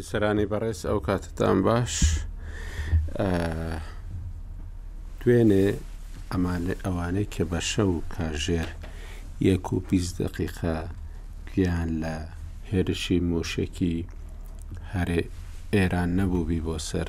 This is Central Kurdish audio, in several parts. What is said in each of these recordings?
بیسەرانی بەڕێز ئەو کاتتان باش دوێنێ ئەمانە ئەوانەی کە بە شەو کاژێر یەک و پی دقیقا گویان لە هێرشی مۆشێکی هەرێ ئێران نەبووبی بۆ سەر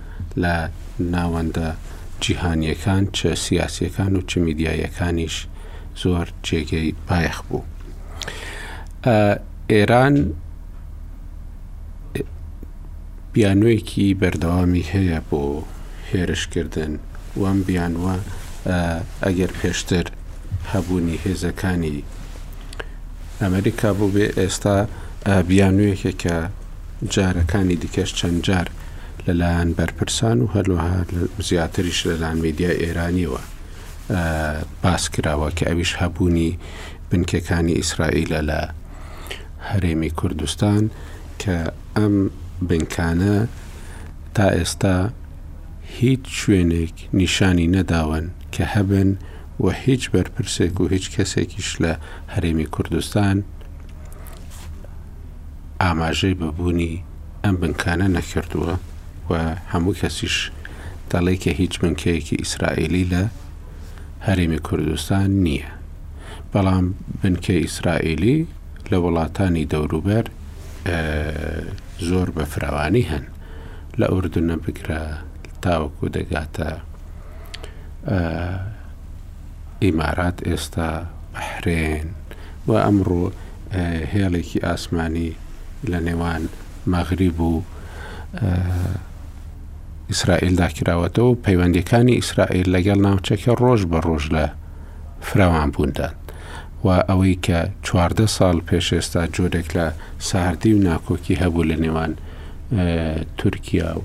لە ناوەندە جیهانییەکان چ سیاسییەکان و چ میدیاییەکانیش زۆر جێگەی بایەخ بوو. ئێران بیانوویەکی بەردەوامی هەیە بۆ هێرشکردن وەم بیانوە ئەگەر پێشتر هەبوونی هێزەکانی ئەمریکا بوو بێ ئێستا بیانوویەکێکە جارەکانی دیکەش چەند جار لەلایەن بەرپرسان و هەروەها زیاتریش لەلایەن میدیای ئێرانیەوە باس کراوە کە ئەویش هەبوونی بنکەکانی ئیسرائیلە لە هەرێمی کوردستان کە ئەم بنکانە تا ئێستا هیچ شوێنێک نیشانی نەداون کە هەبن و هیچ بەرپرسێک و هیچ کەسێکیش لە هەرێمی کوردستان ئاماژەی بە بوونی ئەم بنکانە نەکردووە و هەموو کەسیش دەڵی کە هیچ بنکەیەکی ئیسرائیلی لە هەرێمی کوردستان نییە، بەڵام بنکەی ئیسرائیلی لە وڵاتانی دەوروبەر زۆر بە فراوانی هەن لە ئوردنە بگرە تاوەکو دەگاتە ئیمارات ئێستا بەحرێن و ئەمڕۆ هێڵێکی ئاسمانی لە نێوان مەغریب و ئیسرائیلدا کراوەتەوە و پەیوەندەکانی ئیسرائیل لەگەڵ ناوچەکە ڕۆژ بە ڕۆژ لە فراوان بووندان و ئەوەی کە چواردە ساڵ پێشێستا جۆرێک لە ساردی و ناکۆکی هەبوو لە نێوان تورکیا و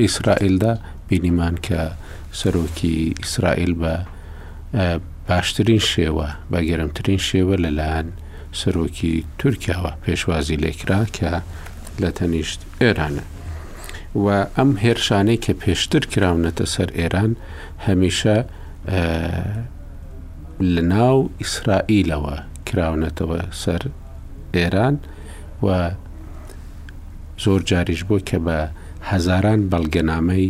ئیسرائیلدا بینیمان کە سەرۆکی ئیسرائیل بە باشترین شێوە بە گەرمترین شێوە لەلایەن سەرۆکی تورکیاوە پێشوازی لێکرا کە لە تەنیشت ئێرانە و ئەم هێرشانەی کە پێشتر کراونەتە سەر ئێران هەمیشە لە ناو ئیسرائیلەوە کراونەتەوە سەر ئێران و زۆر جاریش بۆ کە بە هەزاران بەڵگەنامەی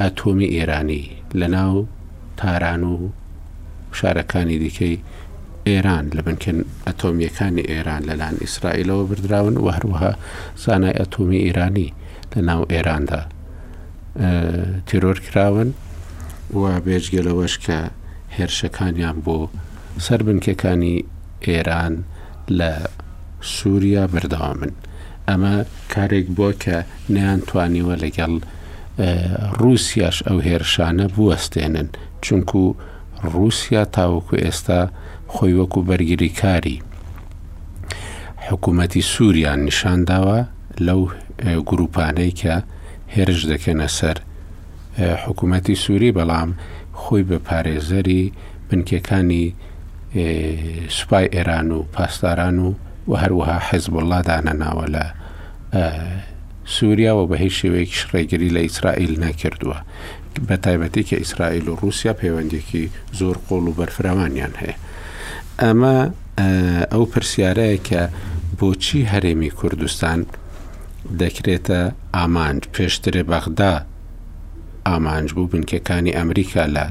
ئەتۆمی ئێرانی لە ناو تاران و شارەکانی دیکەی ئێران لە بنکەن ئەتۆمیەکانی ئێران لەلاان ئیسرائیلەوە بردراون و هەروەها سانای ئەتۆمی ئێرانی لە ناو ئێراندا تیرۆر کراون و بێجگەلەوەش کە هێرشەکانیان بۆ سەر بنکەکانی ئێران لە سووریا بەردەوامن ئەمە کارێک بووە کە نەیانتوانیوە لەگەڵ ڕووسیاش ئەو هێرشانە بوەستێنن، چونکو ڕووسیا تاوەکو ئێستا خۆی وەکو بەرگریکاری حکوومەتی سووریان نیشان داوە لەو گروپانەی کە هێرش دەکەنە سەر حکوومەتی سووری بەڵام خۆی بە پارێزەری بنکەکانی سوپای ئێران و پاسداران و و هەروەها حیزبوڵڵا دانەناوە لە سووریا و بە هیچ شێوەیەکیش ڕێگری لە ئیسرائیل نەکردووە، بە تایبەتی کە ئیسرائیل و ڕووسیا پەیوەندێکی زۆر قووڵ و بەرفراوانیان هەیە. ئەمە ئەو پرسیارەیە کە بۆچی هەرێمی کوردستان دەکرێتە ئامانج، پێشترێ بەغدا ئامانج بوو بنکەکانی ئەمریکا لە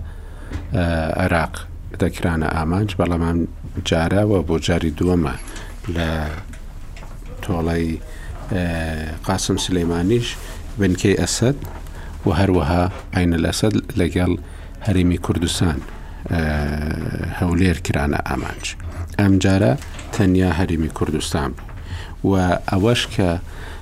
عێراق دەکرانە ئامانج بەڵام جاراوە بۆ جاری دووەمە لە تۆڵی قاسم سلەیمانیش بنکەی ئەسد و هەروەها عینە لەسەد لەگەڵ هەرمی کوردستان هەولێر کرانە ئامانج ئەمجارە تەنیا هەرمی کوردستان بوو و ئەوەش کە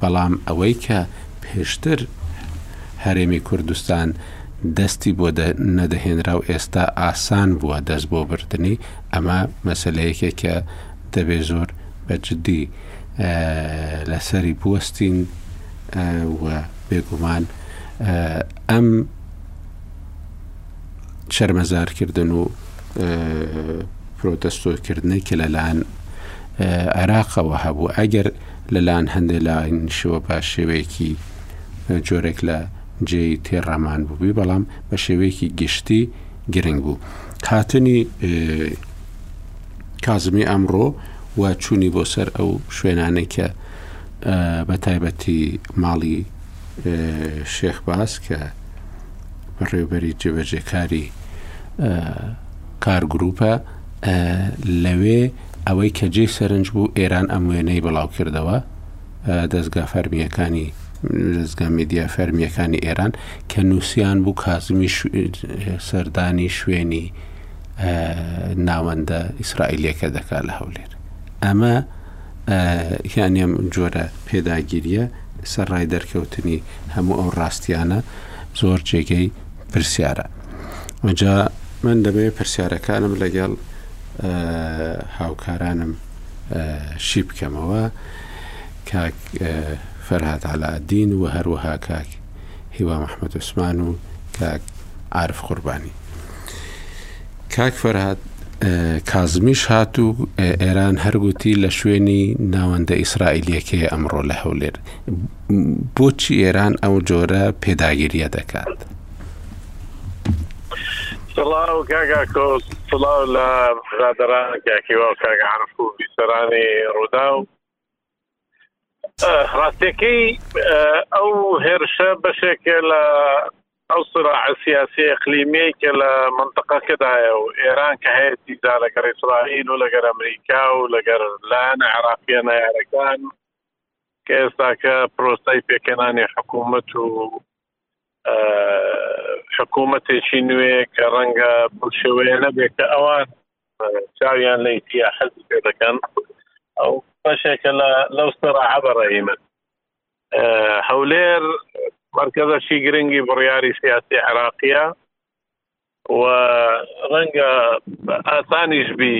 بەڵام ئەوەی کە پێشتر هەرێمی کوردستان دەستی بۆ نەدەهێنرا و ئێستا ئاسان بووە دەست بۆ بردنی، ئەمە مەسەلەیەکێک کە دەبێ زۆر بە جددی لەسەری بوەستین و بێگومان ئەم شەرمەزارکردن و پرۆتستۆکردنەی کە لەلایەن عێراقەوە هەبوو ئەگەر لەلان هەندێ لاینشەوە بە شێوەیەکی جۆرێک لە جێی تێڕامان بووبی بەڵام بە شێوەیەکی گشتی گرنگ بوو هاتنی کازمی ئەمڕۆ و چوونی بۆ سەر ئەو شوێنانەی کە بە تایبەتی ماڵی شێخ باس کە بەڕێوبەری جێبەجێکاری کارگروپە لەوێ ئەوەی کە جێی سەرنج بوو، ئێران ئەم وێنەی بڵاوکردەوە، دەزگا فەرمییەکانی، دەزگا میدیا فەرمییەکانی ئێران، کە نووسیان بوو کازمی سەردانی شوێنی ناوەندە ئیسرائیلییەکە دەکات لە هەولێر. ئەمە یانی ئەم جۆرە پێداگیرییە سەرڕای دەرکەوتنی هەموو ئەو ڕاستییانە زۆر جێگەی پرسیارە. ئەوجا من دەمەوێت پرسیارەکانم لەگەڵ هاوکارانم شی بکەمەوە کاک فەرهاد عەلائەدین و هەروەها کاک هیوا محمەد عوسمان و کاک عارف قوربانی کاک فەرهاد کازمیش هات و ئێران هەرگوتی لە شوێنی ناوەندە ئیسرائیلەکەی ئەمڕۆ لە هەولێر بۆچی ئێران ئەو جۆرە پێداگیریە دەکات سڵاو کاک ئاکۆ سڵاو لە برادەران کاک هیوا و کاک عارف و بیسەرانی ڕووداو ڕاستەکەی ئەو هێرشە بەشێکە لە ئەو سرا سیاسی اقلیمی کە لە منطقەکەدایە و ئێران کە هەیەی دا لەگەر ئیسرائیل و لەگەر ئەمریکا و لەگەر لایەن عراقیە نارەکان کە ئێستاکە پرۆسای پێکەنانی حکوومەت و حکوومەتێکی نوێ کە ڕەنگە بەم شێوەیە نەبێت کە ئەوان چاویان لە ئیتیا حەز پێ دەکەن ئەو بەشێکە لە لەو سەرا عبەڕی من هەولێر مرکزە شی گرنگی بڕیاری سیاسی عراقیە و ڕەنگە ئاسانیش بی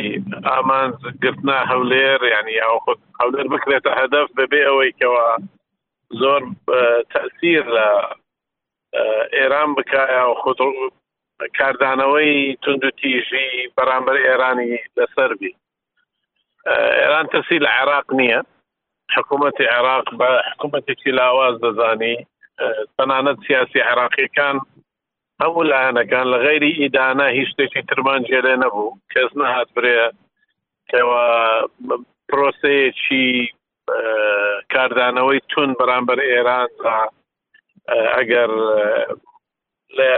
ئامانج گرتنا هەولێر ینی ئەو خود هەولێر بکرێتە هەدەف بەبێ ئەوەی کەەوە زۆر تەسیر لە ئێران بکایە و خود کاردانەوەی تونند و تیژی بەرامبەر ئێرانی لەسەر بی ئێران تەسی لە عێراق نییە حکوومەتی عێراق بە حکوومەتێکی لاواز دەزانی تەنانەت سیاسی عێراقیەکان هەموو لایەنەکان لە غەیری ئیدانە هیچ شتێکی ترمان جێلێ نەبوو کەس نەهات برێ کەوا پرۆسەیەکی کاردانەوەی تون بەرامبەر ئێران ئەگەر لە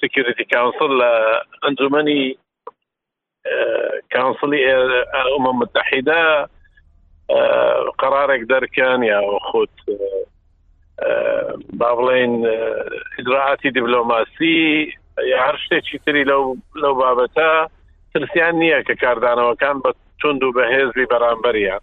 سکیورتی کاونسل لە ئەنجومنی کاونسڵی ئەمە متحیدە قەرارێک دەرکەن یا خۆت با بڵین ئیدراعاتی دیبلۆماسی یا هەر شتێکی تری لەو لەو بابەتە ترسیان نییە کە کاردانەوەکان بە تونند و بەهێزی بەرامبەریان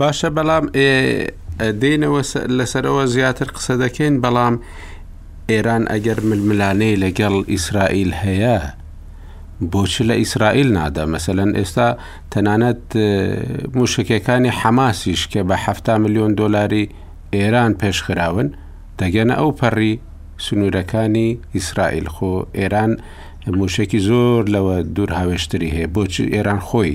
باشە بەڵام دێنەوە لەسەرەوە زیاتر قسە دەکەین بەڵام ئێران ئەگەر ململانەی لەگەڵ ئیسرائیل هەیە بۆچ لە ئیسرائیل نادا مەسەەن ئێستا تەنانەت موشکەکانی حەماسیش کە بە ه میلیۆن دلاری ئێران پێشخراون دەگەنە ئەو پەڕی سنوورەکانی ئیسرائیل خۆ ئێران موشکی زۆر لەوە دوور هاوێشتری هەیە بۆچ ئێران خۆی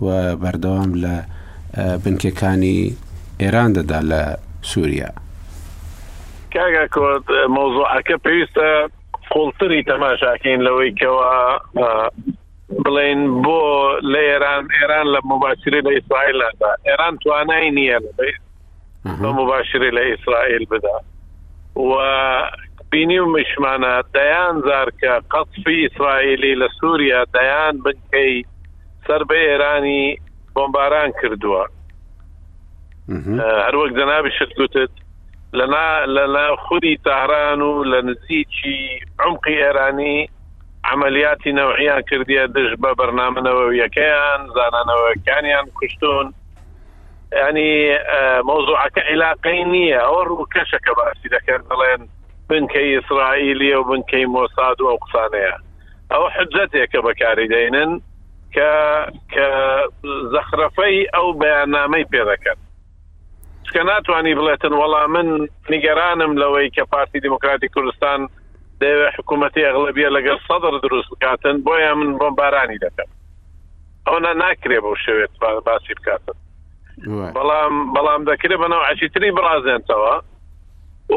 و بەردەوام لە بنکەکانی ئێران دەدا لە سوریا. کاک ئاکۆت مەوزوعەکە پێویستە قوڵتری تەماشاکەین لەوەی کەوا بڵین بۆ لە ئێران ئێران لە مباشری لە ئیسرائیل نادا ئێران توانای نییە بە مباشری لە ئیسرائیل بدا و بینی و مشمانە دەیان زارکە قەتفی ئیسرائیلی لە سووریا دەیان بنکەی سەر بە ئێرانی بۆمباران کردووە هەروەک جەنابی شت گوتت لەنا لەنا خودی تاران و لە نزیکی عمقی ئێرانی عملیاتی نەوعیان کردیە دژ بە بەرنامەەوەیەکەیان زانانەوەکانیان کوشتون ینی مۆزوعەکە عیلاقەی نییە ئەوە ڕوو کەشەکە باسی دەکەن دەڵێن بنکەی ئیسرائیلی و بنکەی مۆساد و ئەو قسانەیە ئەوە حجەتێکە بەکاری دەینن کە کە زەخرەفەی ئەو بەیاننامەی پێ دەکەن چکە ناتوانانی بڵێتن وەڵام من نیگەرانم لەوەی کە پارتی دیموکراتی کوردستان دەوێ حکوومەتی ئەغلبیە لەگەڵ سەدر دروست بکاتن بۆیان من بۆم بارانی دەکەن ئەوە ناکرێ بۆ شوێت باسی بکاتن بەڵام بەڵام دەکرێت بەناو عەشیتری بڕازێنتەوە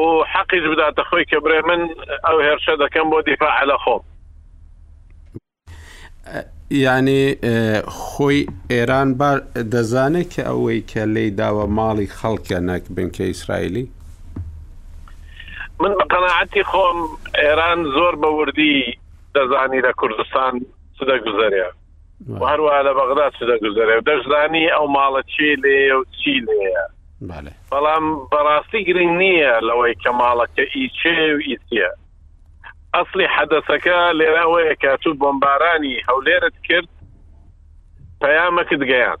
و حەقیش بداتە خۆی کە برێ من ئەو هێرشە دەکەم بۆ دیفاع لە خۆم یعنی خۆی ئێران با دەزانێت کە ئەوەی کە لی داوە ماڵی خەڵکە نەک بنکە ئیسرائیلی من بە قەنەعەتی خۆم ئێران زۆر بە وردی دەزانی لە کوردستان دەگوزەرێ و هەروەها لە بەغدا چ دەگوزەرێ و دەشزانی ئەو ماڵە چی لێیە و چی لێیە بەڵام بەڕاستی گرنگ نییە لەوەی کە ماڵەکە ئی چێ و ئیسیە ئەسلی حەدەسەکە لێراوەیە کە تو بۆمبارانی هەولێرت کرد پەیامەکت گەیان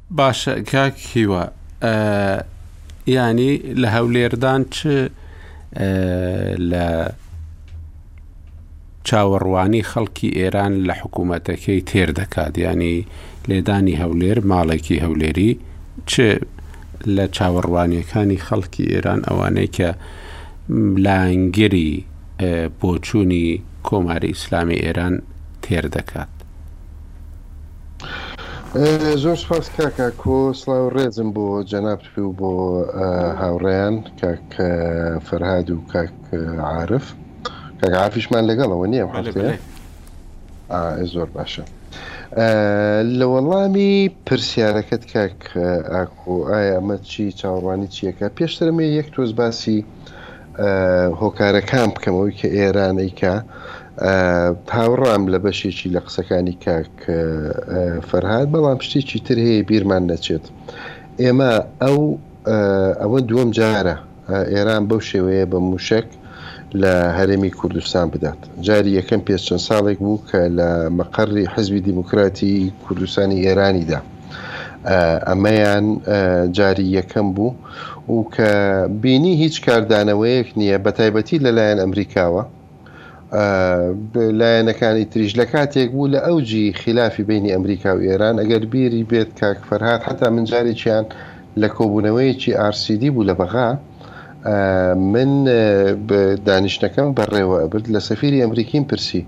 باشە کاک هیوا یانی لە هەولێردان چ لە چاوەڕوانی خەڵکی ئێران لە حکوومەتەکەی تێر دەکات ینی لێدانی هەولێر ماڵێکی هەولێری چ لە چاوەڕوانیەکانی خەڵکی ئێران ئەوانەی کە لایەنگری بۆچوونی کۆماری ئیسلامی ئێران تێر دەکات. زۆر سپاس کاکا کۆ سڵاو ڕێزم بۆ جەنابت پێ و بۆ هاوڕێیان کاک فەرهاد و کاک عاعرف کاک عافیشمان لەگەڵەوە نییە هەفتەیە زۆر باشە لە وەڵامی پرسیارەکەت کاک ئاکۆ ئایا ئەمە چی چاوەڕوانی چیەکە پێشترمێ یەک تۆز باسی هۆکارەکان بکەم ئەوەی کە ئێران ئەیکا هاوڕام لە بەشێکی لە قسەکانی کاک فەرهاد بەڵام شتێکی تر هەیە بیرمان نەچێت ئێمە ئەو ئەوە دووەم جارە ئێران بەو شێوەیە بە موشک لە هەرێمی کوردستان بدات جاری یەکەم پێ چەند ساڵێک بوو کە لە مەقەڕی حزبی دیموکراتی کوردستانی ئێرانیدا ئەمەیان جاری یەکەم بوو و کە بینی هیچ کاردانەوەیەک نییە بە تایبەتی لەلایەن ئەمریکاوە لایەنەکانی تریش لە کاتێک بوو لە ئەوجی خلافی بینی ئەمریکا و ئێران ئەگەر بیری بێت کاک فەرهاد حتا من جارێکیان لە کۆبوونەوەیەکی RCD بوو لە بەغا من دانیشتەکەم بەڕێوە ئەبرد لە سەفیری ئەمریکیم پرسی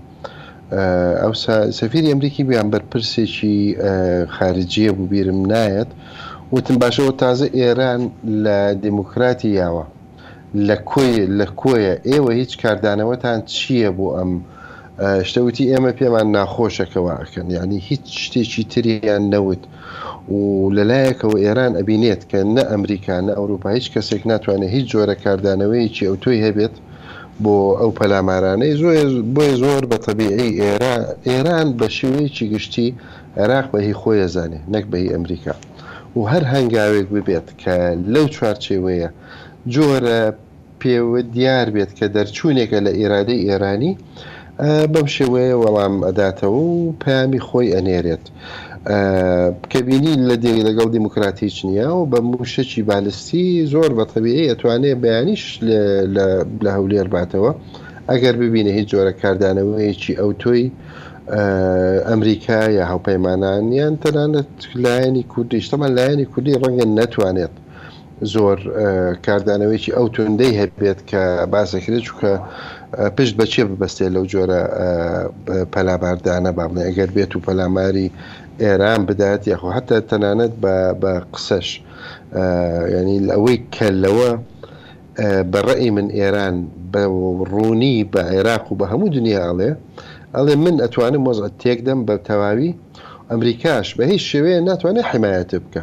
ئەوسا سەفیری ئەمریکی بیان بەرپرسێکی خارجیە بوو بیرم نایەت وتم باشەوە تازە ئێران لە دیموکراتی یاوە لە کۆی لە کۆیە ئێوە هیچ کاردانەوەتان چییە بۆ ئەم شتەوتی ئێمە پێمان ناخۆشەکەەوە ئەکەن یعنی هیچ شتێکی تریان نەوت و لەلایەکەوە ئێران ئەبینێت کە نە ئەمریکا نە ئەوروپا هیچ کەسێک ناتوانێت هیچ جۆرە کاردانەوەیەکی ئەو تۆی هەبێت بۆ ئەو پەلامارانەی زۆر بۆیە زۆر بە تەبیعی ئێرا ئێران بە شێوەیەکی گشتی عێراق بە هی خۆی ئەزانێ نەک بە هی ئەمریکا و هەر هەنگاوێک ببێت کە لەو چوارچێوەیە جۆرە پێوە دیار بێت کە دەرچوونێکە لە ئیرادەی ئێرانی بەم شێوەیە وەڵام ئەداتەوە و پەیامی خۆی ئەنێرێت. کە بینی لە دێی لەگەڵ دیموکرات هیچ نییە و بە مووشەکی بالستی زۆر بە تەبیعی ئەتوانێ بەیانیش لە هەولێر باتەوە ئەگەر ببینە هیچ جۆرە کاردانەوەیەکی ئەوتۆی ئەمریکا یا هاوپەیمانانیان تەنانەت لایەنی کوردیش تەمان لایەنی کوردی ڕەنگە نەتوانێت زۆر کاردانەوەیەکی ئەو توندەی هەبێت کە باسەکرێت چووکە پشت بە چێ ببەستێت لەو جۆرە پەلاماردانە بابنێ ئەگەر بێت و پەلاماری ئێران بدات یاخۆ هەتا تەنانەت بە قسەش ینی ئەوەی کە لەوە بەڕێی من ئێران بە ڕوونی بە عێراق و بە هەموو دنیا ئەڵێ ئەڵێ من ئەتوانم وەز تێکدەم بە تەواوی ئەمریکاش بە هیچ شێوەیە ناتوانێت حمایەت بکە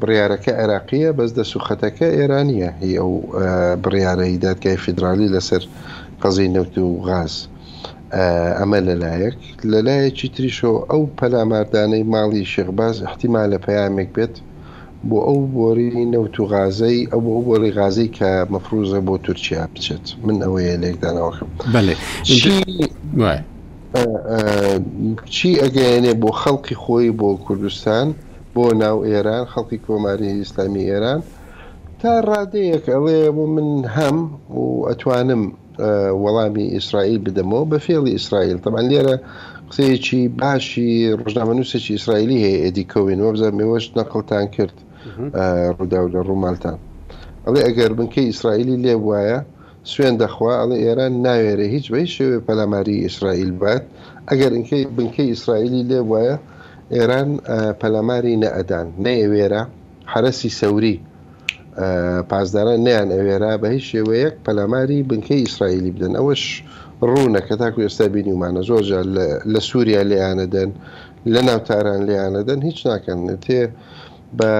بڕیارەکە عێراقییە بەس دەست و خەتەکە ئێرانییە هی ئەو بڕیارەی دادگای فیدرالی لەسەر قەزیەی نەوت و غاز ئەمە لەلایەک لەلایەکی تریشەوە ئەو پەلاماردانەی ماڵی شێخ باز ئیحتیمالە پەیامێک بێت بۆ ئەو بۆری نەوت و غازەی ئەو بۆ بۆری غازەی کە مەفروزە بۆ تورکیا بچێت من ئەوەیە لێکدانەوەکەم بەێ چی ئەگەیەنێ بۆ خەڵکی خۆی بۆ کوردستان بۆ ناو ئێران خەڵکی کۆماری ئیسلامی ئێران تا ڕادەیەک ئەڵێ بۆ من هەم و ئەتوانم وەڵامی ئیسرائیل بدەمەوە بە فێڵی ئیسرائیل تەمان لێرە قسەیەکی باشی ڕژنامەنووسێکی ئیسرائیلی هەیە ئێدی کەوین وەبزان مێوەش نەقلتان کرد ڕوودا و لە ڕوومالتان ئەڵێ ئەگەر بنکەی ئیسرائیلی لێ وایە سوێن دەخوا ئەڵێ ئێران ناوێرە هیچ بە هیچ شێوێ پەلاماری ئیسرائیل بات ئەگەر بنکەی ئیسرائیلی لێ وایە ئێران پەلاماری نەئەدان، نەیەوێرا، حەرەسی سەوری پاسداران نەیانئەوێرا بە هیچ شێوەیەک پەلاماری بنکەی ئیسرائیلی بدەن، ئەوەش ڕوونە کە تاکو ئێستا بینیومانە زۆر جار لە سووریا لێیانەدەن، لەناو تاران لێیانەدەن، هیچ ناکەن، تێ بە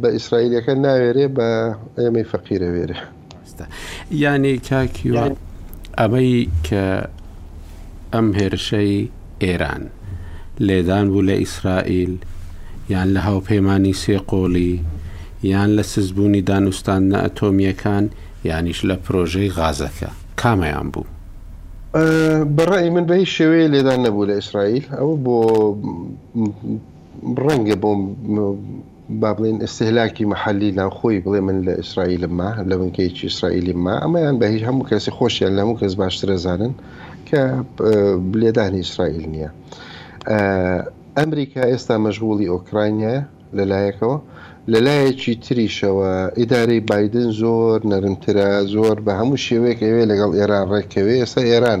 بە ئیسرائیلیەکە ناوێرێ بە ئێمەی فەقیرە وێرێ. یانی کاک هیوا ئەمەی کە ئەم هێرشەی ئێران لێدان بوو لە ئیسرائیل یان لە هاوپەیمانی سێ قۆڵی یان لە سزبوونی دانوستاندنە ئەتۆمییەکان یانیش لە پرۆژەی غازەکە کامەیان بوو؟ بە ڕای من بە هیچ شێوەیە لێدان نەبوو لە ئیسرائیل ئەوە بۆ ڕەنگە بۆم با بڵێن ئستهلاکی محلی ناوخۆی بڵێ من لە ئیسرائیلمما لە بنکەیەکی ئیسرائیلیمما ئەمەیان بە هیچ هەموو کەسی خۆشیان لە هەموو کەس باشترەزانن کە بلێدانی ئیسرائیل نییە ئەمریکا ئێستا مەژغوڵی ئۆکراینە لەلایەکەوە لەلایەکی تریشەوە ئیدارەی بادن زۆر نەرمترە زۆر بە هەموو شێوەیەک ئەوێ لەگەڵ ئێران ڕێککەوێ ئێستا ئێران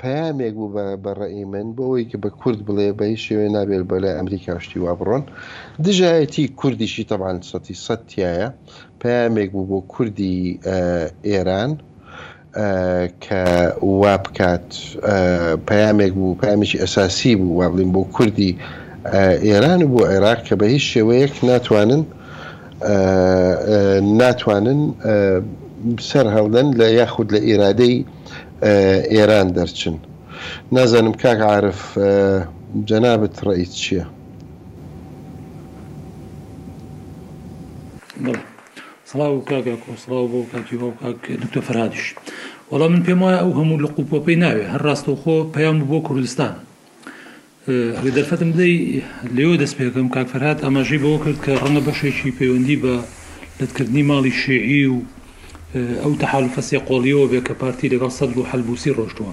پەیامێک بوو بە بە ڕەئی من بۆ ئەوەی کە بە کورد بڵێ بە هیچ شێوەیە نابێت بە لای ئەمریکا شتی وا بڕۆن دژایەتی کوردیشی تەبان سەتی سەد تایە پەیامێک بوو بۆ کوردی ئێران کە وا بکات پەیامێک بوو پامێکی ئەساسی بوو وا بڵین بۆ کوردی ئێران و بۆ عێراق کە بە هیچ شێوەیەک ناتوانن ناتوانن سەر هەڵدەن لە یاخود لە ئێرادەی ئێران دەرچن. نازانم کاک عارف جەنابت ڕەئیت چیە؟ بەڵێ سڵاو کاک ئاکۆ سڵاو بۆ کاک هیوا و کاک دکتۆر فەرهادیش وەڵام من پێم وایە ئەو هەموو لقوپۆپەی ناوێ هەر ڕاستەوخۆ پەیام بۆ کوردستان ئەگەر دەرفەتم بدەی لێوە دەست پێکەم، کاک فەرهاد ئاماژەی بەوە کرد کە ڕەنگە بەشێکی پەیوەندی بە لەتکردنی ماڵی شیعی و ئەو تەحالوفە سێ قۆڵیەوە بێ کە پارتی لەگەڵ سەدر و حەلبوسی ڕۆشتووە.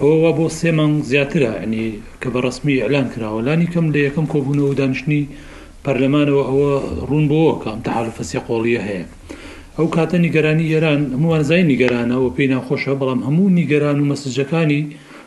ئەوە وا بۆ سێ مانگ زیاترە یانی کە بە ڕەسمی ئیعلان کراوە. لانی کەم لە یەکەم کۆبوونەوە و دانیشتنی پەرلەمانەوە ئەوە ڕوون بۆوە کە ئەم تەحالوفە سێ قۆڵیە هەیە. ئەو کاتە نیگەرانی ئێران هەموومان ئەزانین نیگەرانە و پێی ناخۆشە بەڵام هەموو نیگەران و مەسجەکانی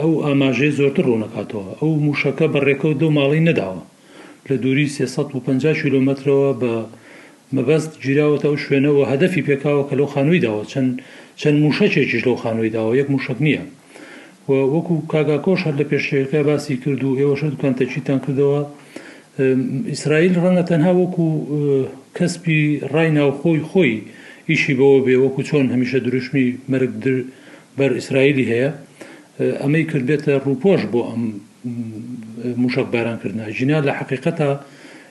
ئەو ئاماژەیە زۆرتر ڕوونەکاتەوە، ئەو مووشەکە بە ڕێکەوت لەو ماڵەی نەداوە، لە دووری سێ سەد و پەنجا کیلۆمەترەوە بە مەبەست گیراوەتە ئەو شوێنە و هەدەفی پێکاوە کە لەو خانووی داوە، چەند چەند مووشەکێکیش لەو خانووی داوە، یەک مووشەک نییە و وەکو کاک ئاکۆش هەر لە پێشکێکەکە باسی کرد و ئێوەش هەردووکتان تەکیدتان کردەوە، ئیسرائیل ڕەنگە تەنها وەکو کەسبی ڕای ناوخۆی خۆی ئیشی بەوە بێ، وەکو چۆن هەمیشە دروشمی مەرگ بەر ئیسرائیلی هەیە ئەمەی کردبێتە ڕووپۆش بۆ ئەم موشەک باران کردنە جینا لە حقیقەتە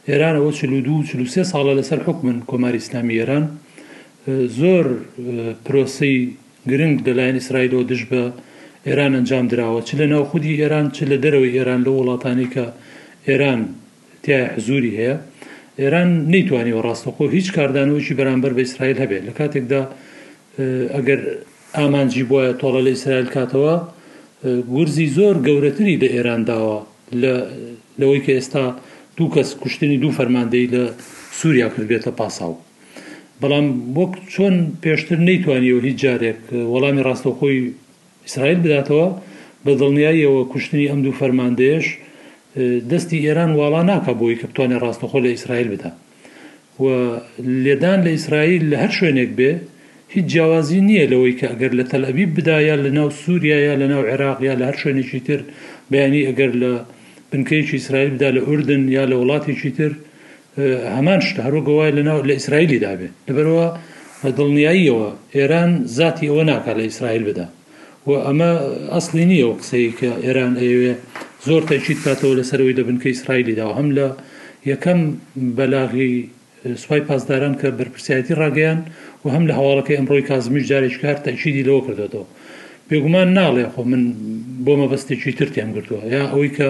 ئێران ئەوە چلو دو چلو سێ ساڵە لەسەر حکومن کۆماری ئسلامی ئێران زۆر پرۆسی گرنگ لەلایەن ئیسرائیلەوە دژ بە ئێران ئەنجام دراوە چ لە ناو خودی ئێران چ لە دەرەوەی ئێران لە وڵاتانی کە ئێران تای حزوری هەیە ئێران نەیتوانیوە ڕاستەخۆ هیچ کاردانەوەی بەرامبەر بە ئیسرائیل هەبێت لە کاتێکدا ئەگەر ئامانجی بوایە تۆڵە لە ئیسرائیل کاتەوە گورزی زۆر گەورەتری لە ئێران داوە لە لەوەی کە ئێستا دوو کەس کوشتنی دوو فەرماندەی لە سووریا کردبێتە پاساو بەڵام وەک چۆن پێشتر نەیتوانیەوە هیچ جارێک وەڵامی ڕاستەوخۆی ئیسرائیل بداتەوە بە دڵنیاییەوە کوشتنی ئەم دوو فەرماندەیەش دەستی ئێران واڵا ناکە بۆی کە بتوانێت ڕاستەخۆ لە ئیسرائیل بدا و لێدان لە ئیسرائیل لە هەر شوێنێک بێ هیچ جیاوازی نییە لەوەی کە ئەگەر لە تەلئەبیب بدا یا لە ناو سووریا یا لە ناو عێراق یا لە هەر شوێنێکی تر بەیانی ئەگەر لە بنکەیەکی ئیسرائیل بدا لە ئوردن یا لە وڵاتێکی تر هەمان شتە هەر وەک وایە لە ناو لە ئیسرائیلی دابێ لەبەرئەوە بە دڵنیاییەوە ئێران زاتی ئەوە ناکا لە ئیسرائیل بدا. و ئەمە ئەسڵی نیە ئەو قسەی کە ئێران ئەیەوێ زۆر تەئکید کاتەوە لەسەر ئەوەی لە بنکەی ئیسرائیلی داوە هەم لە یەکەم بەلاغی سوپای پاسداران کە بەرپرسیارەتی ڕاگەیان و هەم لە هەواڵەکەی ئەمڕۆی کازمیش جارێکی کار تەئکیدی لەوە کردوێتەوە بێگومان ناڵێ خۆ من بۆ مەبەستێکی تر تێم گرتووە یا ئەوەی کە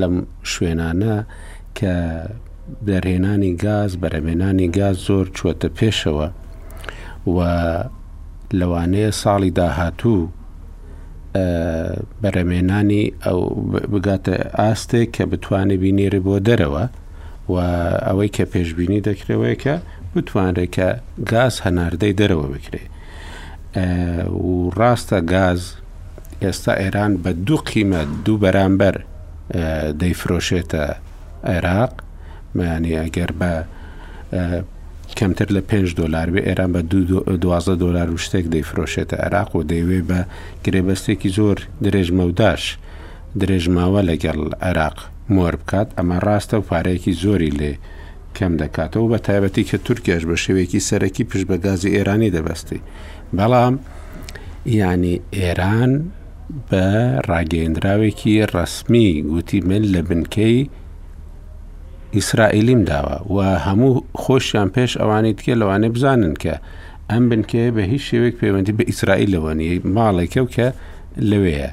لەم شوێنانە کە دەرهێنانی گاز، بەرهەمێنانی گاز زۆر چووەتە پێشەوە و لەوانەیە ساڵی داهاتوو بەرەمێنانی ئەو بگاتە ئاستێک کە بتوانێت بینێرە بۆ دەرەوە و ئەوەی کە پێشببینی دەکرەوەی کە بتوانرێت کە گاز هەناردەی دەرەوە بکرێت و ڕاستە گاز ئێستا ئێران بە دوو قیمەت دوو بەرامبەر دەیفرۆشێتە عێراق مەیانی ئەگەر بە کەمتر لە 5 دلار بێ ئێران بە دوازە دلار و شتێک دەیفرۆشێتە عراق و دەیوێ بە گرێبەستێکی زۆر درێژ مەوداش درێژماوە لەگەڵ عێراق مۆر بکات ئەمە ڕاستە و پارەیەکی زۆری لێ کەم دەکاتەوە بە تایبەتی کە تورکیاش بە شێوەیەکی سەرەکی پشت بە گازی ئێرانی دەبەستی بەڵام یانی ئێران بە ڕاگەیەندراوێکی ڕەسمی گوتی من لە بنکەی ئیسرائیلیم داوە و هەموو خۆشیان پێش ئەوانی دیکە لەوانێ بزانن کە ئەم بنکەیە بە هیچ شێوێک پەیوەندی بە ئیسرائیلەوە نیە ماڵێکە و کە لەوەیە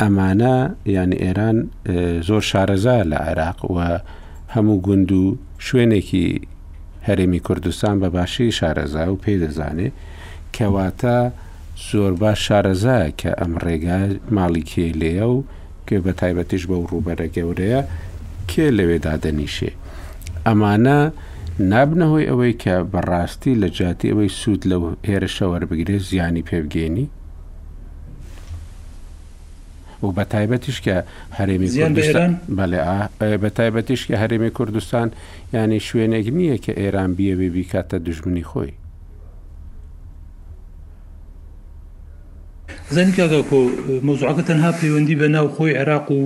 ئەمانە یانی ئێران زۆر شارەزا لە عێراق و هەموو گوند و شوێنێکی هەرێمی کوردستان بە باشی شارەزا و پێی دەزانێ، کەواتە زۆرباش شارەزایە کە ئەم ڕێگا ماڵی کێی لێیە و گوێ بە تایبەتیش بەو ڕووبەرە گەورەیە کێ لەوێ دادەنیشێ. ئەمانە نابنە هۆی ئەوەی کە بە ڕاستی لە جیاتی ئەوەی سوود لەو هێرشە وەربگرێ زیانی پێ بگەینی؟ و بە تایبەتیش کە هەرێمی زیان بە کوردستان ئێران؟ بەڵێ ئا بە تایبەتیش کە هەرێمی کوردستان یانی شوێنێک نییە کە ئێران بیەوێ بیکاتە دوژمنی خۆی. زانی کاک ئاکۆ مەوزوعەکە تەنها پەیوەندی بە ناو خۆی عێراق و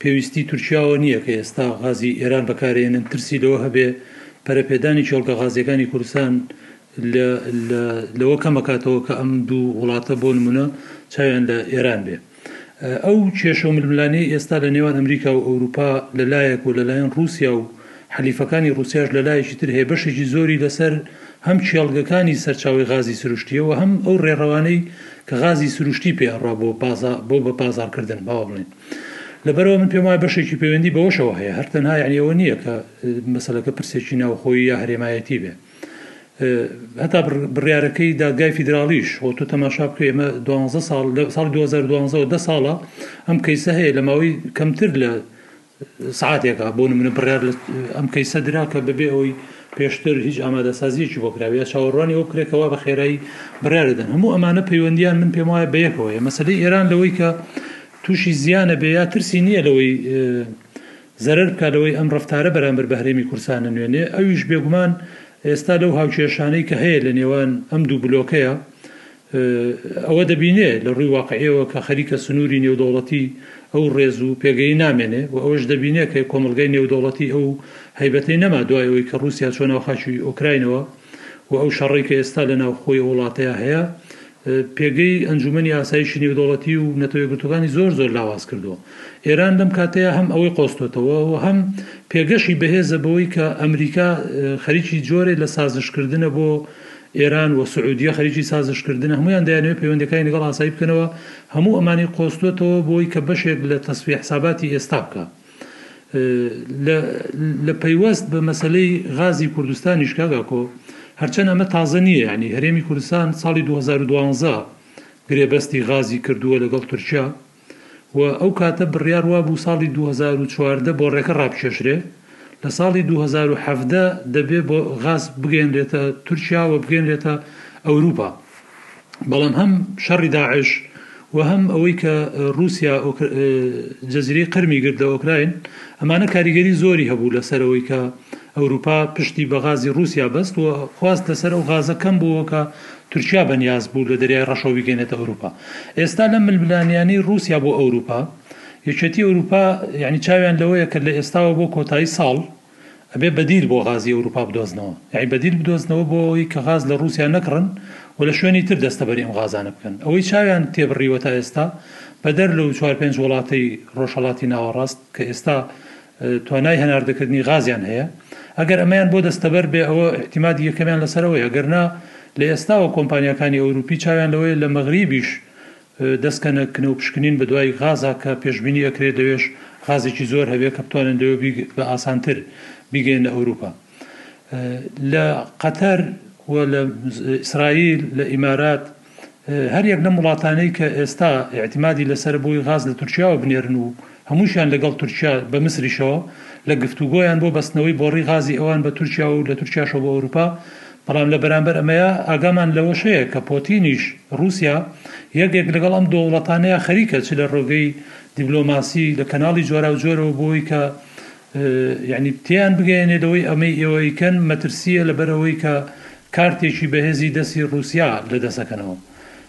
پێویستی تورکیاوە نییە کە ئێستا غازی ئێران بەکارێنن ترسی لەوە هەبێ پەرەپێدانی کێڵگە غازیەکانی کوردستان لەوە کەم ئەکاتەوە کە ئەم دوو وڵاتە بۆ نمونە چاویان لە ئێران بێ. ئەو کێشە و ململانێی ئێستا لە نێوان ئەمریکا و ئەوروپا لە لایەک و لە لایەن ڕووسیا و حەلیفەکانی ڕووسیاش لە لایەکی تر هەیە بەشێکی زۆری لە سەر هەم کێڵگەکانی سەرچاوەی غازی سروشتیە و هەم ئەو ڕێڕەوانەی کە غازی سروشتی پێ ئەڕا بۆ بە بازاڕ کردن با وا بڵێین. لەبەرئەوە من پێم وایە بەشێکی پەیوەندی بەوەشەوە هەیە هەر تەنها یانی ئەوە نیە کە مەسەلەکە پرسێکی ناوخۆیی یا هەرێمایەتی بێ. هەتا بڕیارەکەی دادگای فیدراڵیش خۆ تۆ تەماشا بکە ئێمە دوانزە ساڵ لە ساڵی 2012 دە ساڵە ئەم کەیسە هەیە لە ماوەی کەمتر لە سعاتێکە بۆ نمونە بڕیار لە ئەم کەیسە درا کە بەبێ ئەوەی پێشتر هیچ ئامادەسازیەکی بۆ کراوە یا چاوەڕوانی ئەو کرێکەوە بە خێرایی بڕیار دەدەن هەموو ئەمانە پەیوەندیان من پێم وایە بەیەکەوەیە مەسلەی ئێران لەوەی کە تووشی زیانە بێ یا ترسی نییە لەوەی زەرەر بکا لەوەی ئەم ڕەفتارە بەرامبەر بە هەرێمی کوردستانە نوێنێ، ئەویش بێگومان ئێستا لەو هاوکێشانەی کە هەیە لە نێوان ئەم دوو بلۆکەیا ئەوە دەبینێ لە ڕووی واقعیەوە کە خەریکە سنووری نێودەوڵەتی ئەو ڕێز و پێگەیەی نامێنێ و ئەوەش دەبینێ کە کۆمەڵگای نێودەوڵەتی ئەو هەیبەتەی نەما دوای ئەوەی کە ڕووسیا چووە ناو خاکی ئۆکراینەوە و ئەو شەڕەی کە ئێستا لە ناوخۆی ئەو وڵاتەیا هەیە پێگەی ئەنجومەنی ئاسایشی نێودەوڵەتی و نەتەوە یەکگرتووەکانی زۆر زۆر لاواز کردووە. ئێران لەم کاتەیا هەم ئەوەی قۆستۆتەوە و هەم پێگەشی بەهێزە بەوەی کە ئەمریکا خەریکی جۆرێ لە سازش کردنە بۆ ئێران و سعودیە خەریکی سازش کردنە هەموویان دەیانەوێ پەیوەندەکانی لەگەڵ ئاسایی بکەنەوە هەموو ئەمانی قۆستۆتەوە بۆی کە بەشێک لە تەسفیە حساباتی ئێستا بکە. لە پەیوەست بە مەسەلەی غازی کوردستانیش کاک ئاکۆ، هەرچەند ئەمە تازە نییە یانی هەرێمی کوردستان ساڵی دوو هەزار و دوازدە گرێبەستی غازی کردووە لەگەڵ تورکیا و ئەو کاتە بڕیار وابوو ساڵی دوو هەزار و چواردە بۆڕێکە ڕابکێشرێ لە ساڵی دوو هەزار و حەڤدە دەبێ غاز بگەیەنرێتە تورکیا و بگەیەنرێتە ئەوروپا. بەڵام هەم شەڕی داعش و هەم ئەوەی کە ڕووسیا جەزیرەی قرمی گرت لە ئۆکراین، ئەمانە کاریگەری زۆری هەبوو لەسەر ئەوەی کە ئەوروپا پشتی بە غازی ڕووسیا بەست و خواست لەسەر ئەو غازە کەم بووەوە کە تورکیا بەنیاز بوو لە دەریای ڕەشەوە بیگەیەنێتە ئەوروپا. ئێستا لەم ململانییانەی ڕووسیا بۆ ئەوروپا، یەکێتی ئەوروپا یەعنی چاویان لەوەیە کە لە ئێستاوە بۆ کۆتایی ساڵ، ئەبێ بەدیل بۆ غازی ئەوروپا بدۆزنەوە یانی بەدیل بدۆزنەوە بۆ ئەوەی کە غاز لە روسیا نەکڕن و لە شوێنی تر دەستەبەری ئەم غازانە بکەن ئەوەی چاویان تێبڕیوە تا ئێستا بەدەر لەو چوار پێنج وڵاتەی رۆژهەڵاتی ناوەڕاست کە ئێستا توانای هەناردەکردنی غازیان هەیە ئەگەر ئەمەیان بۆ دەستەبەر بێ ئەوە ئیعتیمادی یەکەمیان لەسەر ئەوەیە گەرنا لە ئێستاوە کۆمپانیاکانی ئەوروپی چاویان لەوەیە لە مەغریبیش دەست کەنە کنە و پشکنین بە دوای غازا کە پێشبینی ئەکرێ لەوێش غازێکی زۆر هەبێ کە بتوانن لەوێ بی بە ئاسانتر بیگەیەنە ئەوروپا لە قەتەر و لە ئیسرائیل لە ئیمارات هەر یەک لەم وڵاتانەی کە ئێستا ئیعتیمادی لەسەرە بۆی غاز لە تورکیاوە بنێرن و هەمووشیان لەگەڵ تورکیا بە میسریشەوە لە گفتوگۆیان بۆ بەستنەوەی بۆڕی غازی ئەوان بە تورکیا و لە تورکیاشەوە بۆ ئەوروپا، بەڵام لە بەرامبەر ئەمەیا ئاگامان لەوەش هەیە کە پۆتینیش، ڕوسیا، یەکێک لەگەڵ ئەم دۆوڵەتانەیا خەریکە چ لە ڕێگەی دیبلۆماسی لە کەناڵی جۆراو جۆرەوە بۆی کە یەعنی تێیان بگەیەنێت ئەوەی ئەمەی ئێوە ئەیکەن مەترسیە لەبەر ئەوەی کە کارتێکی بەهێزی دەستی ڕوسیا لە دەست ئەکەنەوە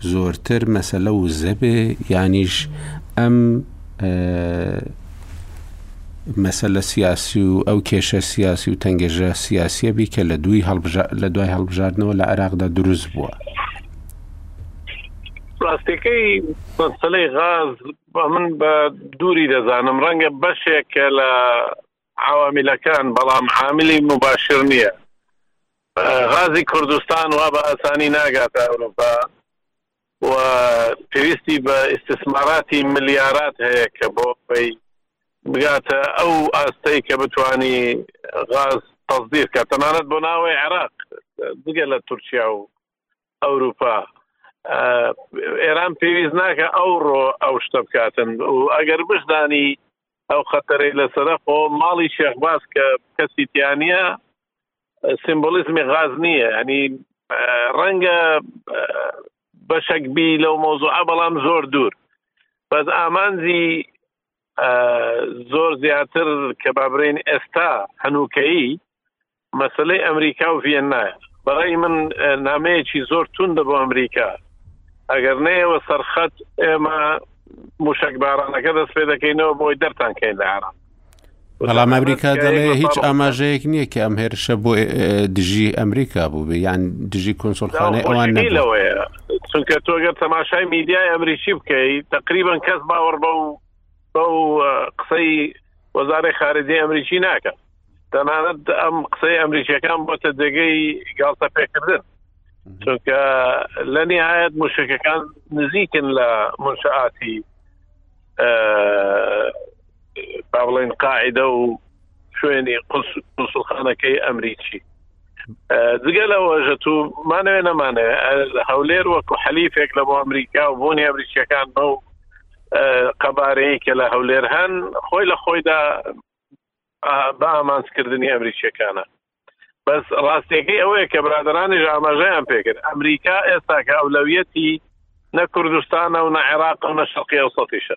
زۆرتر مەسەلە وزە بێ یانیش ئەم مەسەلە سیاسی و ئەو کێشە سیاسی و تەنگێژە سیاسیە بی کە لە دوی لە دوای هەڵبژاردنەوە لە عراقدا دروست بووە ڕاستەکەی مەسلەی غاز من بە دووری دەزانم ڕەنگە بەشێکە لە عەواملەکان بەڵام عاملی موباشر نیە غازی کوردستان وا بە ئاسانی ناگاتە ئەوروپا و پێویستی بە ئیستسماراتی ملیارات هەیە کە بۆ ئەوەی بگاتە ئەو ئاستەی کە بتوانی غاز تەسدیر کات تەنانەت بۆ ناوەی عێراق جگە لە تورکیا و ئەوروپا ئێران پێویست ناکە ئەو ڕۆ ئەو شتە بکاتن و ئەگەر بشدانی ئەو خەتەرەی لەسرە خۆ ماڵی شێخباز کە کەسی تیانە سمبولیزمی غاز نییە ئەنی ڕەنگە بەشەک بی لەو مۆزوعە بەڵام زۆر دوور بەس ئامانجی زۆر زیاتر کە بابرین ئێستا هەنووکەی مەسەلەی ئەمریکا و ڤیەننایە بەڕای من نامەیەکی زۆر توندە بۆ ئەمریکا ئەگەر نەیەوە سەرخەت ئێمە موشک بارانەکە دەست پێ دەکەینەوە بۆی دەرتان کەین لە عراق بەڵام ئەمریکا دەڵێ هیچ ئاماژەیەک نییە کە ئەم هێرشە بۆ دژی ئەمریکا بوو بێ یان دژی کونسولخانەی ئەوان لەوەیە چونکە تۆگەر تەماشای میدیای ئەمریکی بکەیت تقریبان کەس باوەڕ بە و بەو قسەی وەزارەی خارجی ئەمریکی ناکە تەنانەت ئەم قسەی ئەمریکیەکان بۆتە جێگەی گاڵتە پێکردن چونکە لە نهایەت مشکەکان نزیکن لە منشعاتی با بڵین قاعدە و شوێنی قوسڵخانەکەی ئەمریکی جگە لەوەژە تو مانەوێ نەمانە هەولێر وەکو حەلیفێک لە بۆ ئەمریکا و بوونی ئەمریکیەکان بەو قەبارەیە کە لە هەولێر هەن خۆی لە خۆیدا بە ئامانجکردنی ئەمریکیەکانە بەس ڕاستیەکەی ئەوەیە کە برادرانی ژامەژەیان پێکرد ئەمریکا ئێستا کە ئەولەویەتی نە کوردستانە و نە عێراق و نە شەقی ئەو سەتیشە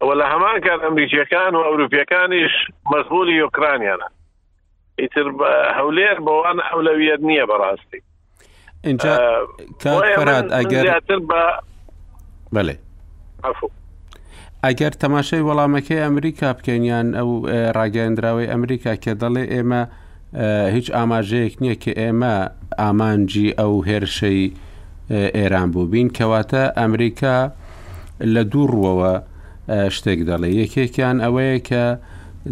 و لە هەمان کار ئەمریکیەکان و ئەوروپیەکانیش مەزبولی یۆکرانیانە ئیتر هەولێر بەوان ئەولەویەت نییە بەڕاستی اینجا کارفراد ئەگەر بە بەێ ئەگەر تەماشای وەڵامەکەی ئەمریکا بکەینیان ئەو ڕاگەندراوی ئەمریکا کە دەڵێ ئێمە هیچ ئاماژەیەک نییە کە ئێمە ئامانجی ئەو هێرشەی ئێران بوو بین کەواتە ئەمریکا لە دوو ڕووەوە شتێک دەڵێ یەکێکیان ئەوەیە کە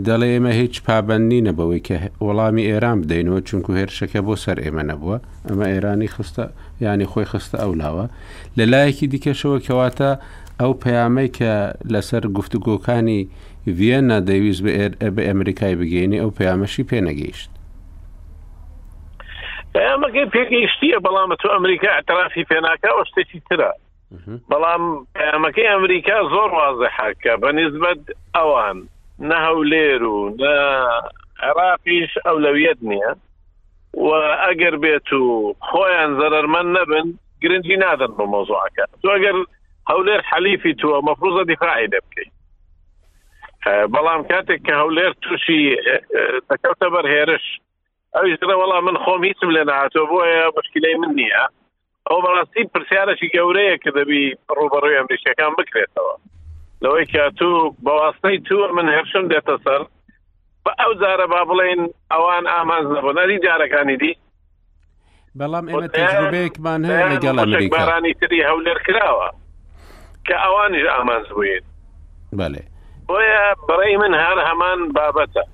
دەڵێ ئێمە هیچ پابندی نەبەوەی کە وەڵامی ئێران بدەینەوە چونکو هێرشەکە بۆ سەر ئێمە نەبووە ئەمە ئێرانی خستە ینی خۆی خستە ئەو لاوە لە لایەکی دیکەشەوە کەواتە ئەو پەیامەی کە لەسەر گفتوگۆکانی ڤیەننا دەیویست بە ئەمریکای بگەینێ، ئەو پەیامەشی پێ نەگەیشت. پەیامەکەی پێگەیشتیە، بەڵام ئەتو ئەمریکا ئەترافی پێناکە ئەوە شتێکی ترە. بەڵام پەیامەکەی ئەمریکا زۆر وازەحە کە بە نسبەت ئەوان نە هەولێر و نە عێراقیش ئەولەویەت نییە و ئەگەر بێت و خۆیان زەرەرمەند نەبن گرنگی نادەن بە مۆزوعەکە تۆگەر هەولێر حەلیفی تووە مەفروزە دیفاعی لێ بکەیت. بەڵام کاتێک کە هەولێر تووشی دەکەوتە بەر هێرش ئەوش دە وەڵام من خۆم هیچم لێ نهاتۆ بۆیە مشکلەی من نییە ئەو بەڕاستی پرسیارەشی گەورەیە کە دەبی ڕوبەڕوی ئەمریکەکان بکرێتەوە لەوەی کە تو بەواستەی تو من هێرشم دێتە سەر بە ئەو جارە با بڵێن ئەوان ئامانج نەبوو نەری جارەکانی دی بەڵام ئێمە تجربەیەکمان هەیە لەگەڵ ئەمریکارانی تری هەولێر کراوە کە ئەوانیش ئامانج بووین بەێ بۆیە بەڕی من هەر هەمان بابەتە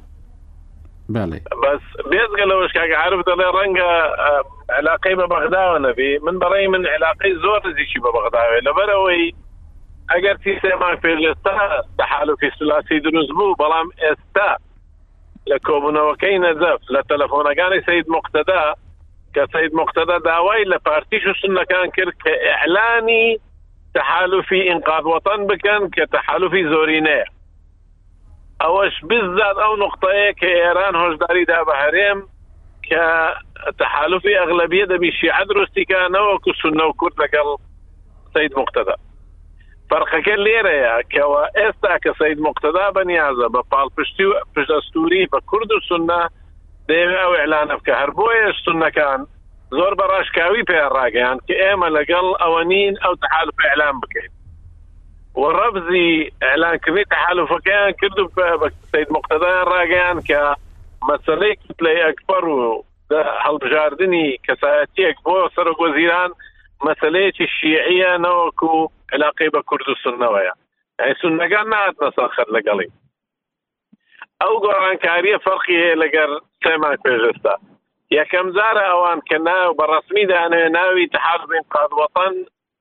بەڵێ بەس بێزگە لەوەش کاگە عرف دەڵێ ڕەنگە علاقەی بە بەغداوە نەبی من بەڕێ من علاقەی زۆر نزیکی بە بەغداوێ لەبەرەوەی ئەگەر چی سێ مانگ پێش ئێستا تەحالوفی سلاسی دروست بوو، بەڵام ئێستا لە کۆبوونەوەکەی نەجەف لە تەلەفۆنەکانی سەید موقتەدا کە سەید موقتەدا داوای لە پارتیش و سوننەکان کرد کە ئیعلانی تەحالوفی ئینقاذ وەتەن بکەن کە تەحالوفی زۆرینەیە. ئەوەش بزداد ئەو نوقتەیە کە ئێران هۆشداری دا بە هەرێم کە تەحالوفی ئەغلەبیە دەبی شیعە دروستی کە نەوەکو سنە و کورد لەگەڵ سید مقتەدا فەرقەکە لێرەیە کەەوە ئێستا کە سید مقتەدا بەنیازە بە پاڵپشتی و پشتەستوری بە کورد و سنە دەیەوێ ئەو اعلانە بکە هەر بۆیەش سنەکان زۆر بە ڕاشکاوی پێ ڕاگەیان کە ئێمە لەگەڵ ئەوە نین ئەو تحالف اعلان بکەین و رەفزی ئیعلانکردنی تەحالوفەکەیان کرد و بە سەید موقتەدایان راگەیاند کە مەسەلەی کوتلەی ئەکبەر و هەڵبژاردنی کەسایەتییەک بۆ سەرۆکوەزیران مەسەلەیەکی شیعییە نەوەکو عەلاقەی بە کورد و سوننەوەیە یانی سوننەکان نەهاتنە سەر خەت لەگەڵی ئەو گۆڕانکارییە فەرقی هەیە لەگەر سێ مانگ پێش ئێستا یەکەم جارە ئەوان کە ناو بە ڕەسمی دانەوێ ناوی تحالف انقاذ وطن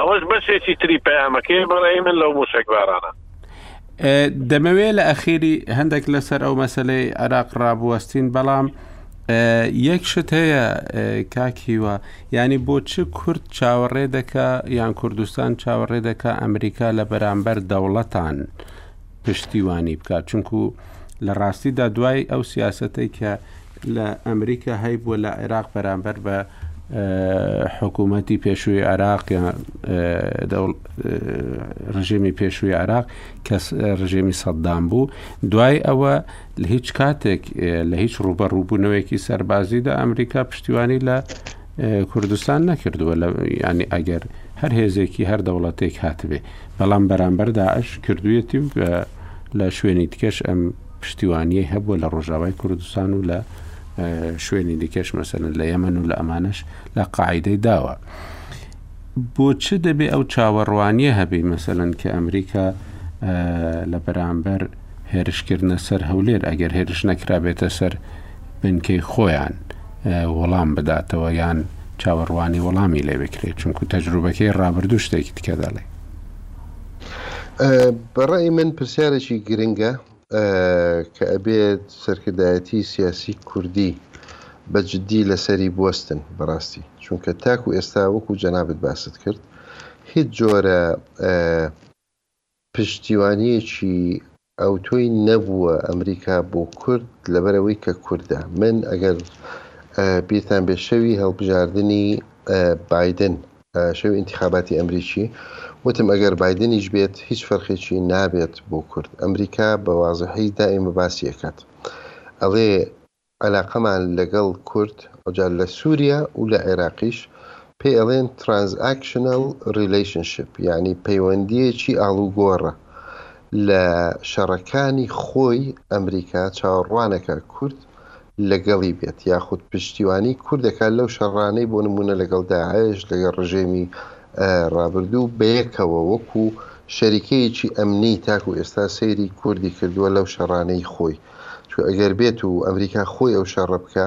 ئەوەش بەشێکی تری پەیامەکەی بەڕێی من لەو موشک بارانە دەمەوێت لە ئەخیری هەندێک لەسەر ئەو مەسلەی عراق ڕابوەستین بەڵام یەک شت هەیە کاکیوە ینی بۆ چ کورد چاوەڕێ دەکا یان کوردستان چاوەڕێ دەکا ئەمریکا لە بەرامبەر دەوڵەتان پشتیوانی بکات چونکو لە ڕاستیدا دوای ئەو سیاستەی کە لە ئەمریکا هەیبووە لە عێراق بەرامبەر بە حکوومەتی پێشووی عێراق یا ڕژێمی پێشووی عێراق کە ڕژێمی سەددام بوو دوای ئەوە لە هیچ کاتێک لە هیچ ڕوبە ڕووبوونەوەیەکی سەربازیدا ئەمریکا پشتیوانی لە کوردستان نەکردووە لە ینی ئەگەر هەر هێزێکی هەر دەوڵەتێک هاتبێ بەڵام بەرامبەر داعش کردویەتی و لە شوێنی تکەش ئەم پشتیوانیی هەبووە لە ڕۆژاوای کوردستان و لە شوێنی دیکەش مەسەلەن لە یەمەن و لە ئەمانەش لە قاعدەی داوە بۆ چ دەبێ ئەو چاوەڕوانیە هەبی مەسەلەن کە ئەمریکا لە بەرامبەر هێرشکردە سەر هەولێر ئەگەر هێرش نەکرابێتە سەر بنکەی خۆیان وەڵام بداتەوە یان چاوەڕوانی وەڵامی لێ بکرێت چونکو تەجروبەکەی ڕابردوو شتێکی تکە دەڵێ بە ڕای من پرسیارێکی گرنگە کە ئەبێت سەرکردایەتی سیاسی کوردی بە جددی لەسەری بوەستن بەڕاستی چونکە تاکو ئێستا وەکو جەنابەت باست کرد هیچ جۆرە پشتیوانیەکی ئەوتۆی نەبووە ئەمریکا بۆ کورد لەبەرئەوەی کە کوردە من ئەگەر بیرتان بێ شەوی هەڵبژاردنی بایدن شەوی ئینتخاباتی ئەمریکی وتم ئەگەر بایدنیش بێت هیچ فەرخێکی نابێت بۆ کورد ئەمریکا بە وازحی دائیمە باسیەکات ئەڵێ عەلاقەمان لەگەڵ کورد ئەوجا لە سوریا و لە عێراقیش پێی ئەڵێن Transactional Relationship یانی پەیوەندیەکی ئاڵوگۆڕە لە شەڕەکانی خۆی ئەمریکا چاوەڕوانەکا کورد لەگەڵی بێت یاخود پشتیوانی کوردەکا لەو شەڕانەی بۆ نمونە لەگەڵ داعش لەگەڵ ڕژێمی ڕابردوو بەیەکەوە وەکو شەریکەیەکی ئەمنی تاکو ئێستا سەیری کوردی کردوە لەو شەڕانەی خۆی چونکە ئەگەر بێت و ئەمریکا خۆی ئەو شەڕە بکە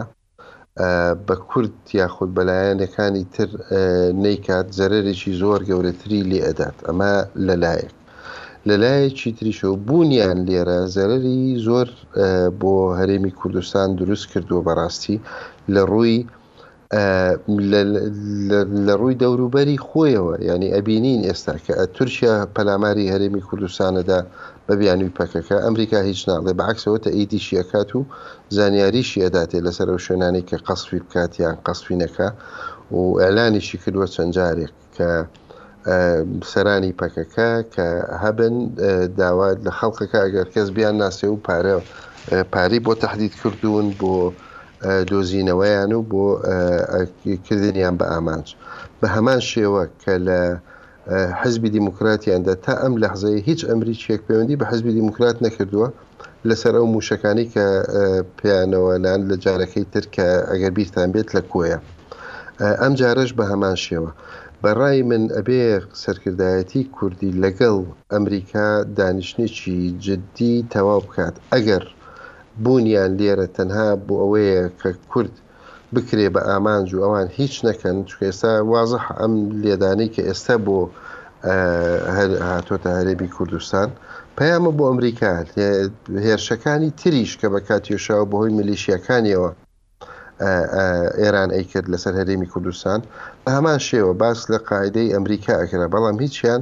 بە کورد یاخود بەلایەنەکانی تر نەیکات زەرێکی زۆر گەورەتری لێ ئەدات ئەمە لەلایەک لەلایەکی تریشەوە بوونیان لێرە زەرری زۆر بۆ هەرێمی کوردستان دروست کردووە بەڕاستی لە ڕووی لە ڕووی دەوروبەری خۆیەوە یعنی ئەبینین ئێستا کە تورکیا پەلاماری هەرێمی کوردستانەدا بە بیانوی پەکەکە ئەمریکا هیچ ناڵێ بەعکسەوە تە ئیدیشی ئەکات و زانیاریشی ئەداتێ لەسەر ئەو شوێنانی کە قەسفی بکات یان قەسفینەکە و ئەلانیشی کردوە چەند جارێک کە سەرانی پەکەکە کە هەبن داوا لە خەڵکەکە ئەگەر کەس بیان ناسێ و پارە پارەی بۆ تهدید کردوون بۆ دۆزینەوەیان و بۆ کردنیان بە ئامانج بە هەمان شێوە کە لە حزبی دیموکراتیاندا تا ئەم لەحزەیە هیچ ئەمریکیەک پەیوەندی بە حزبی دیموکرات نەکردووە لەسەر ئەو موشەکانی کە پێیانەوە لان لە جارەکەی تر کە ئەگەر بیرتان بێت لە کۆیە ئەم جارەش بە هەمان شێوە بەڕای من ئەبێ سەرکردایەتی کوردی لەگەڵ ئەمریکا دانیشتێکی جددی تەواو بکات ئەگەر بوونیان لێرە تەنها بۆ ئەوەیە کە کورد بکرێ بە ئامانج و ئەوان هیچ نەکەن چونکە ئێستا وازحە ئەم لێدانەی کە ئێستا بۆ هاتۆتە هەرێمی کوردستان پەیامە بۆ ئەمریکا هێرشەکانی تریش کە بە کاتیشاوە بەهۆی ملیشیەکانیەوە ئێران ئەیکرد لەسەر هەرێمی کوردستان بە هەمان شێوە باس لە قاعدەی ئەمریکا ئەکرا بەڵام هیچیان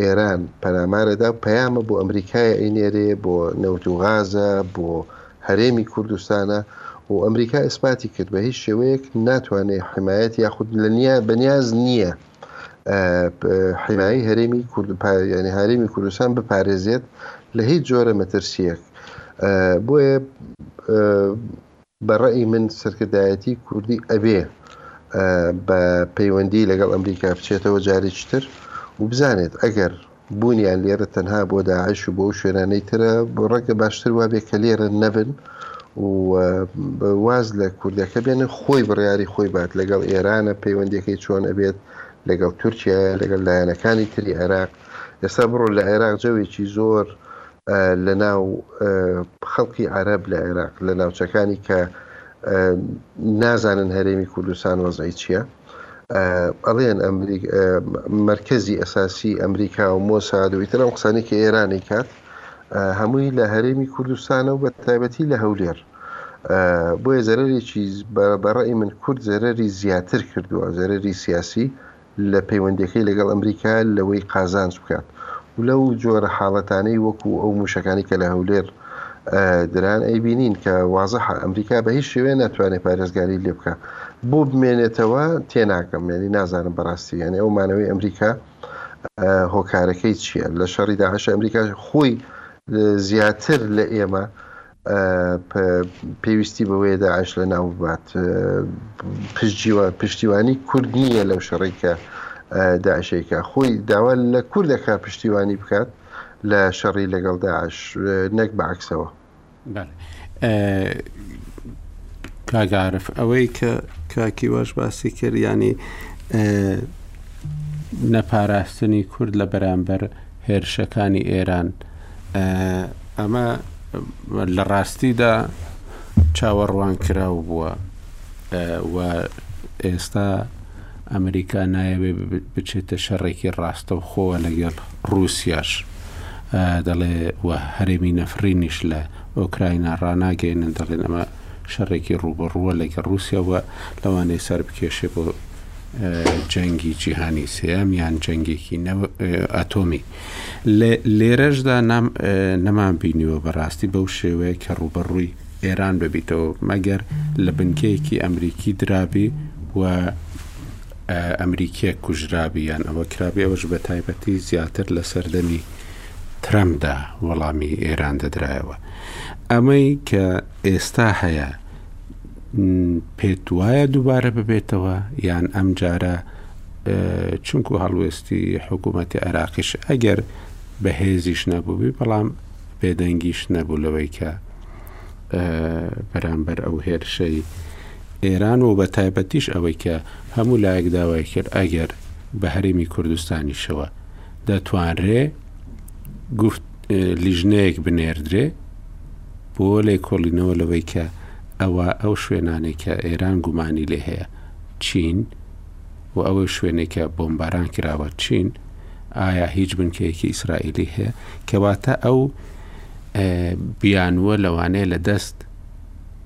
ئێران پەلامارەدا و پەیامە بۆ ئەمریکای ئەینێرێ بۆ نەوت و غازە بۆ هەرێمی کوردستانە و ئەمریکا ئیسپاتی کرد بە هیچ شێوەیەک ناتوانێت حمایەت یاخود لە نییە بەنیاز نییە حمایی هەرێمی کوردپایانی هەرێمی کوردستان بپارێزێت لە هیچ جۆرە مەترسیەک بۆیە بە ڕەئی من سەرکردایەتی کوردی ئەبێ بە پەیوەندی لەگەڵ ئەمریکا بچێتەوە جارێکی تر و بزانێت ئەگەر بوونیان لێرە تەنها بۆ داعش و بۆ شوێنانەی ترە بۆ ڕەنگە باشتر وابێ کە لێرە نەبن و واز لە کوردەکە بێنن خۆی بڕیاری خۆی بات لەگەڵ ئێرانە پەیوەندیەکەی چۆن ئەبێت لەگەڵ تورکیا لەگەڵ لایەنەکانی تری عێراق ئێستا بڕۆ لە عێراق جەوێکی زۆر لە ناو خەڵکی عەرب لە عێراق لە ناوچەکانی کە نازانن هەرێمی کوردستان وەزای چییە ئەڵێن ئەمریک مرکزی ئەساسی ئەمریکا و مۆسادەوەی تر ئەم قسانی کە ئێرانی کات هەمووی لە هەرێمی کوردستانە و بە تایبەتی لە هەولێر بۆیە زەرێکی بەڕی من کورد زەرری زیاتر کردووە زەرری سیاسی لە پەیوەندیەکەی لەگەڵ ئەمریکا لەوەی قازانج بکات و لەو جۆرە حاڵەتانەی وەکو ئەو موشەکانی کە لە هەولێر دران ئەی بینین کە وازەحە ئەمریکا بە هیچ شێوێ ناتوانێت پارێزگاری لێ بکە بۆ بمێنێتەوە تێناکەم مێنی نازانم بەڕاستی یانێ ئەو مانەوەی ئەمریکا هۆکارەکەی چییە لە شەڕی داعش ئەمریکا خۆی زیاتر لە ئێمە پێویستی بەوەیە داعش لەناو ببات. پشتیوانی کورد نییە لەو شەڕی کە داعشێکە خۆی داوا لە کورد دەکا پشتیوانی بکات لە شەڕی لەگەڵ داعش نەک بەعکسەوە. کاگەعرف ئەوەی کە کاکی واش باسی کرد ینی نەپاراستنی کورد لە بەرامبەر هێرشەکانی ئێران، ئەمە لە ڕاستیدا چاوەڕوانکراو بووە و ئێستا ئەمریکا نایەوێ بچێتە شەڕێکی ڕاستەوخۆوە لەگەڵ ڕووسیاش دەڵێ و هەرێمی نەفرینیش لە ئۆکراینا ڕاناگەینن دەڵێن ئەمە شەڕێکی ڕووبەڕووە لەگەڵ ڕووسیا و لەوانەیە سەربکێشێ بۆ جەنگی جیهانی سێیەم یان جەنگێکی ئەتۆمی لێرەشدا نام نەمان بینیوە بەڕاستی بەو شێوەیە کە ڕووبەڕووی ئێران ببیتەوە مەگەر لە بنکەیەکی ئەمریکی درابی و ئەمریکیە کوژرابی یان ئەوە کرابی ئەوەش بە تایبەتی زیاتر لە سەردەمی ترەمدا وەڵامی ئێران دەدرایەوە ئەمەی کە ئێستا هەیە پێت وایە دووبارە ببێتەوە یان ئەمجارە چونکو هەڵوێستی حکوومەتی عێراقیش ئەگەر بەهێزیش نەبووبی بەڵام بێدەنگیش نەبوو لەوەی کە بەرامبەر ئەو هێرشەی ئێران و بە تایبەتیش ئەوەی کە هەموو لایەک داوای کرد ئەگەر بە هەرێمی کوردستانیشەوە دەتوانرێ گفت لیژنەیەک بنێردرێ بۆ لێ کۆڵینەوە لەوەی کە ئەوە ئەو شوێنانێک کە ئێران گومانی لێ هەیە چین و ئەوە شوێنێکە بۆمباران کراوە چین ئایا هیچ بنکەیەکی ئیسرائیلی هەیە کەواتە ئەو بیانوە لەوانەیە لە دەست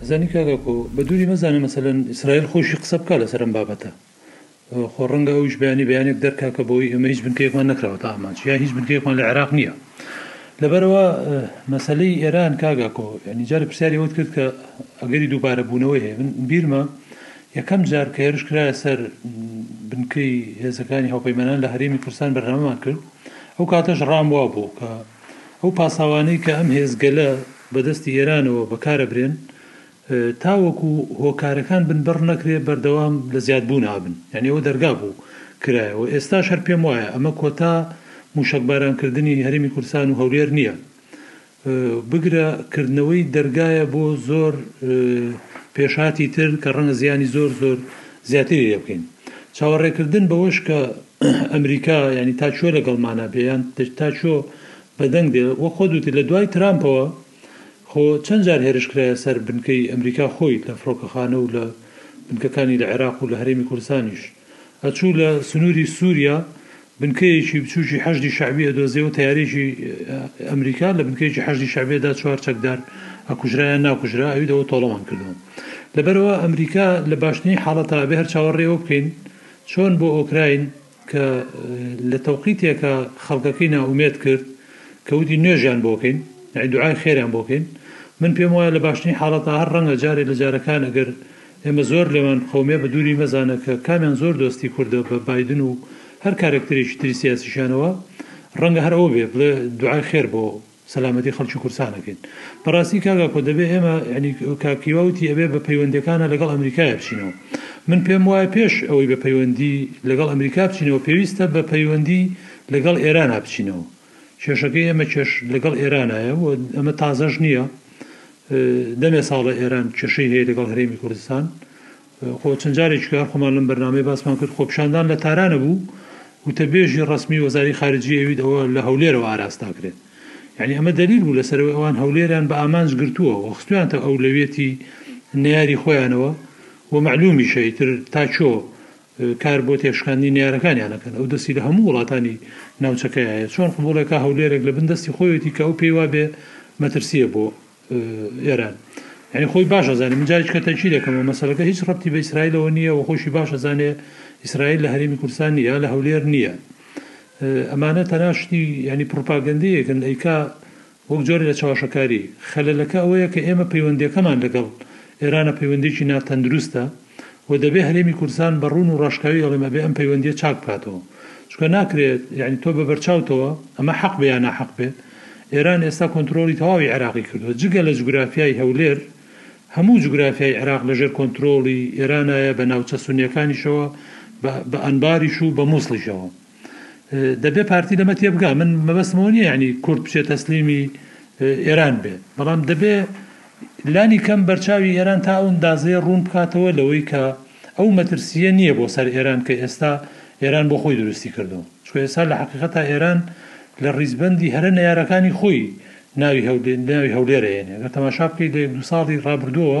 ئەزانی کاک ئاکۆ بە دووری مەزانە مەسەلەن ئیسرائیل خۆشی قسە بکا لەسەر ئەم بابەتە خۆ ڕەنگە ئەوش بەیانی بەیانێک دەرکا کە بۆی ئێمە هیچ بنکەیەکمان نەکراوە تا ئامانج یا هیچ بنکەیەکمان لە عێراق نییە لەبەرەوە مەسلەی ئێران کاگاکۆ ینی جارە پرسیاری وت کرد کە ئەگەری دووبارە بوونەوەی هەیە من بیرمە یەکەم جار کە هێرش کرایە سەر بنکەی هێزەکانی هاوپەیمانان لە هەرێمی کوردستان بەرنامەمان کرد ئەو کاتەش ڕام وا بوو کە ئەو پاساوانەی کە ئەم هێزگەلە بە دەستی ئێرانەوە بەکار ئەبرێن تاوەکو هۆکارەکان بن بڕ نەکرێ بەردەوام لە زیاد بوون ئابن یانی ئەوە دەرگا بوو کرایە و ئێستاش هەر پێم وایە ئەمە کۆتا موشەک باران کردنی هەرێمی کوردستان و هەولێر نیە بگرە کردنەوەی دەرگایە بۆ زۆر پێشهاتی تر کە ڕەنگە زیانی زۆر زۆر زیاتری لێ بکەین چاوەڕێکردن بەوەش کە ئەمریکا یانی تا کوێ لەگەڵمانە بێ یان تا کوێ بەدەنگ بێ وەک خۆت وتی لە دوای ترامپەوە خۆ چەند جار هێرش کرایە سەر بنکەی ئەمریکا خۆی لە فڕۆکەخانە و لە بنکەکانی لە عێراق و لە هەرێمی کوردستانیش ئەچوو لە سنووری سووریا بنکەیەکی بچووکی حەشدی شەعبی ئەدۆزێ و تەیارەیەکی ئەمریکا لە بنکەیەکی حەشدی شەعبێدا چوار چەکدار ئەکوژرایان ناکوژرا ئەوی دەوە تۆڵەمان کردووە لەبەرەوە ئەمریکا لە باشترین حاڵەتا ئەبێ هەر چاوەڕێ ئەوە بکەین چۆن بۆ ئۆکراین کە لە تەوقیتێکا خەڵکەکەی نائومێد کرد کە وتی نوێژیان بۆ کەین یانی دوعای خێریان بۆ کەین من پێم وایە لە باشترین حاڵەتا هەر ڕەنگە جارێ لە جارەکان ئەگەر ئێمە زۆر لێمان بخەومێ بە دووری مەزانە کە کامیان زۆر دۆستی کوردە بە بایدن و هەر کارەکتەرێکی تری سیاسیشانەوە ڕەنگە هەر ئەوە بێ بڵێ دوعای خێر بۆ سەلامەتی خەڵکی کورسان ئەکەین بەڕاستی کاک ئاکۆ دەبێ ئێمە یانی کاک هیوا وتی ئەبێ بە پەیوەندەکانە لەگەڵ ئەمریکایە بچینەوە من پێم وایە پێش ئەوەی بە پەیوەندی لەگەڵ ئەمریکا بچینەوە پێویستە بە پەیوەندی لەگەڵ ئێرانا بچینەوە کێشەکەی ئێمە کێش لەگەڵ ئێرانایە و ئەمە تازەش نییە دەمێ ساڵە ئێران کێشەی هەیە لەگەڵ هەرێمی کوردستان خۆ چەند جارێکی کار خۆمان لەم بەرنامەیە باسمان کرد خۆپیشاندان لە تارانە بوو وتەبێژی ڕەسمی وەزاری خارجی ئەوید ئەوە لە هەولێرەوە ئاراستان کرێت یانی ئەمە دەلیل بوو لەسەرەوەی ئەوان هەولێریان بە ئامانج گرتووە و خستویانتە ئەولەویەتی نەیاری خۆیانەوە و مەعلومیشە ئیتر تا کۆ کار بۆ تێکشکاندنی نەیارەکانیان ئەکەن ئەو دەستی لە هەموو وڵاتانی ناوچەکەیە چۆن قبوڵێکا هەولێرێک لە بن دەستی خۆیەتی کە ئەو پێی وابێ مەترسییە بۆ ئێران یانی خۆی باش ئەزانێ من جاریش کە تەکی دەکەمەوە مەسەلەکە هیچ ڕەتی بە ئیسرائیلەوە نییە و خۆشی باش ئەزانێ ئیسرائیل لە هەرێمی کورسان نیە لە هەولێر نییە ئەمانە تەناشتی ینی پرۆپاگەندەیەکن ئەیکا وەک جۆرە لە چاواشەکاری خەلەلەکە ئەوەیە کە ئێمە پەیوەندەکەمان لەگەڵ ئێرانە پەیوەندێکی ناتەندروستە و دەبێ هەرێمی کوردستان بە ڕوون و ڕاشکاوی ئەڵێم ئەبێ ئەم پەیوەندیە چاک بکاتەوە چونکە ناکرێت یەعنی تۆ بە بەرچاوتەوە ئەمە حەق بێ یا ناحەق بێت ئێران ئێستا کۆنترۆڵی تەواوی عێراقی کردووە جگە لە جوگرافیای هەولێر هەموو جوگرافیای عێراق لە ژێر کۆنترۆڵی ئێرانایە بە ناوچە سونیەکانیشەوە بە بە ئەنباریش و بە موسڵیشەوە. دەبێ پارتی لەمە تێبگا من مەبەستمەوە نیە یعنی کورد بچێت تەسلیمی ئێران بێ بەڵام دەبێ لانی کەم بەرچاوی ئێران تا ئەو اندازەیە ڕوون بکاتەوە لەوەی کە ئەو مەترسیە نییە بۆ سەر ئێران کە ئێستا ئێران بۆ خۆی دروستی کردو چکە ئێستا لە حقیقەتا ئێران لە ڕیزبندی هەرە نەیارەکانی خۆی ناوی هەولێ ناوی هەولێرەێنێ گە تەماشا بکەیت لە دو ساڵی ڕابردووە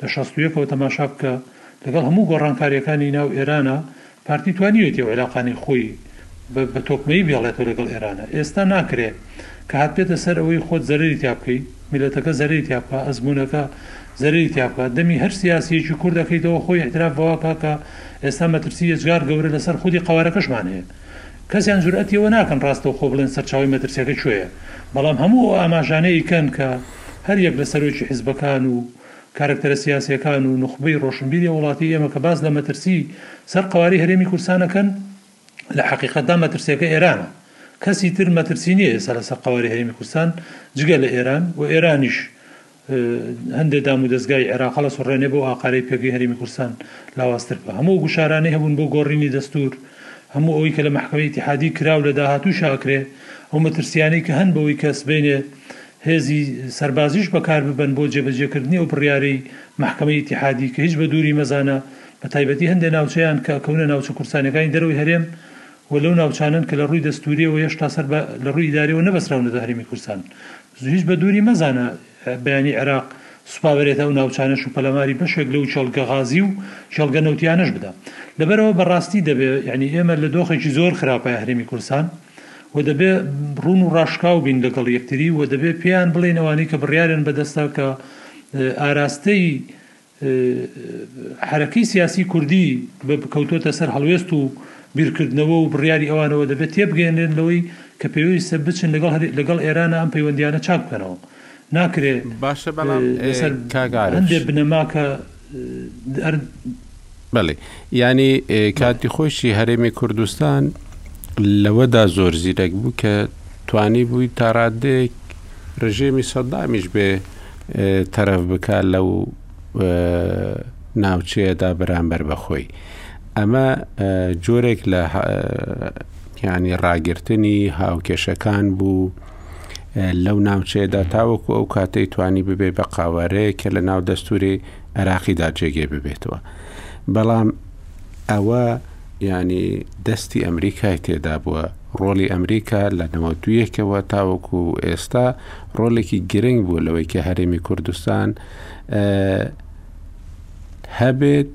لە شەست و یەکەوە تەماشا بکە لەگەڵ هەموو گۆڕانکاریەکانی ناو ئێرانە پارتی توانیوێتی ئەو عیلاقانەی خۆی بە بە تۆکمەیی بێڵێتەوە لەگەڵ ئێرانە ئێستا ناکرێ کە هاتبێتە سەر ئەوەی خۆت زەرەری تیا بکەی میلەتەکە زەرەری تیا بکە ئەزمونەکە زەرەری تیا بکە دەمی هەر سیاسیەکی کورد ئەکەیتەوە خۆی ئیعتراف بەوە کا کە ئێستا مەترسی یەجگار گەورە لەسەر خودی قەوارەکەشمان هەیە کەسیان جورئەتی ئەوە ناکەن ڕاستەوخۆ بڵێن سەرچاوەی مەترسیەکە کوێیە بەڵام هەموو ئەو ئاماژانە ئەیکەن کە هەر یەک لە سەرۆکی حیزبەکان و کارەکتەرە سیاسییەکان و نوخبەی ڕۆشنبیری ئەو وڵاتەی ئێمە کە باس لە مەترسیی سەر قەوارەی هەرێمی کوردستان ئەکەن، لە حەقیقەتدا مەترسییەکە ئێرانە. کەسی تر مەترسی نییە ئێستا لە سەر قەوارەی هەرێمی کوردستان جگە لە ئێران و ئێرانیش هەندێ دامودەزگای عێراق هەڵەسوڕێنێ بەو ئاقارەی پێگەی هەرێمی کوردستان لاوازتر بکا. هەموو ئەو گوشارانەی هەبوون بۆ گۆڕینی دەستوور، هەموو ئەوەی کە لە مەحکەمەی ئیتیحادی کرا و لە داهاتووشا ئەکرێ، ئەو مەترسییانەی کە هەن بەوەی کە سبەینێ هێزی سەربازیش بەکار ببەن بۆ جێبەجێکردنی ئەو بڕیارەی مەحکەمەی ئیتیحادی کە هیچ بە دووری مەزانە بە تایبەتی هەندێ ناوچەیان کە ئەکەونە ناوچە کوردستانیەکانی دەرەوەی هەرێم و لەو ناوچانەن کە لە ڕووی دەستووریەوە یەشتا سەر بە لە ڕووی ئیداریەوە نەبەستراونەتە هەرێمی کوردستان هیچ بە دووری مەزانە بیانی عێراق سوپا بەرێتە ئەو ناوچانەش و پەلاماری بەشێک لەو کێڵگە غازی و کێڵگە نەوتیانەش بدا لەبەرئەوە بە ڕاستی دەبێ یانی ئێمە لە دۆخێکی زۆر خراپە هەرێمی کوردستان و دەبێ ڕوون و ڕاشکاو بین لەگەڵ یەکتری و دەبێ پێیان بڵێن ئەوانەی کە بڕیاریان بەدەستە کە ئاراستەی حرەکەی سیاسی کوردی بە بکەوتۆتە سەر هەڵوێست و بیرکردنەوە و بڕیاری ئەوانەوە دەبێت تێبگەێنێن لەوەی کە پێویستە بچن لەگەڵ لەگەڵ ئێرانە ئەم پەیوەندیانە چاک بکەنەوە ناکرێت باشە بەڵام لەسەر کاک عارف. هەندێ بنەما کە ئەرد. بەلی یانی کاتی خۆشی هەرێمی کوردستان لەوەدا زۆر زیرەک بوو کە توانی بووی تاڕادێک ڕژێمی سەدامیش بێ تەرەف بک لەو ناوچەیەدا بەرامبەر بەخۆی ئەمە جۆرێک لە ینی ڕاگررتنی هاوکێشەکان بوو لەو ناوچەیەدا تاوەکو ئەو کاتەی توانی ببێ بە قاوارەیە کە لە ناو دەستوری عێراقیدا جێگەی ببێتەوە بەڵام ئەوە ینی دەستی ئەمریکای تێدا بووە ڕۆلی ئەمریکا لە نەوە دویەکەوە تاوەکو ئێستا ڕۆلێکی گرنگ بوو لەوەی کە هەرێمی کوردستان هەبێت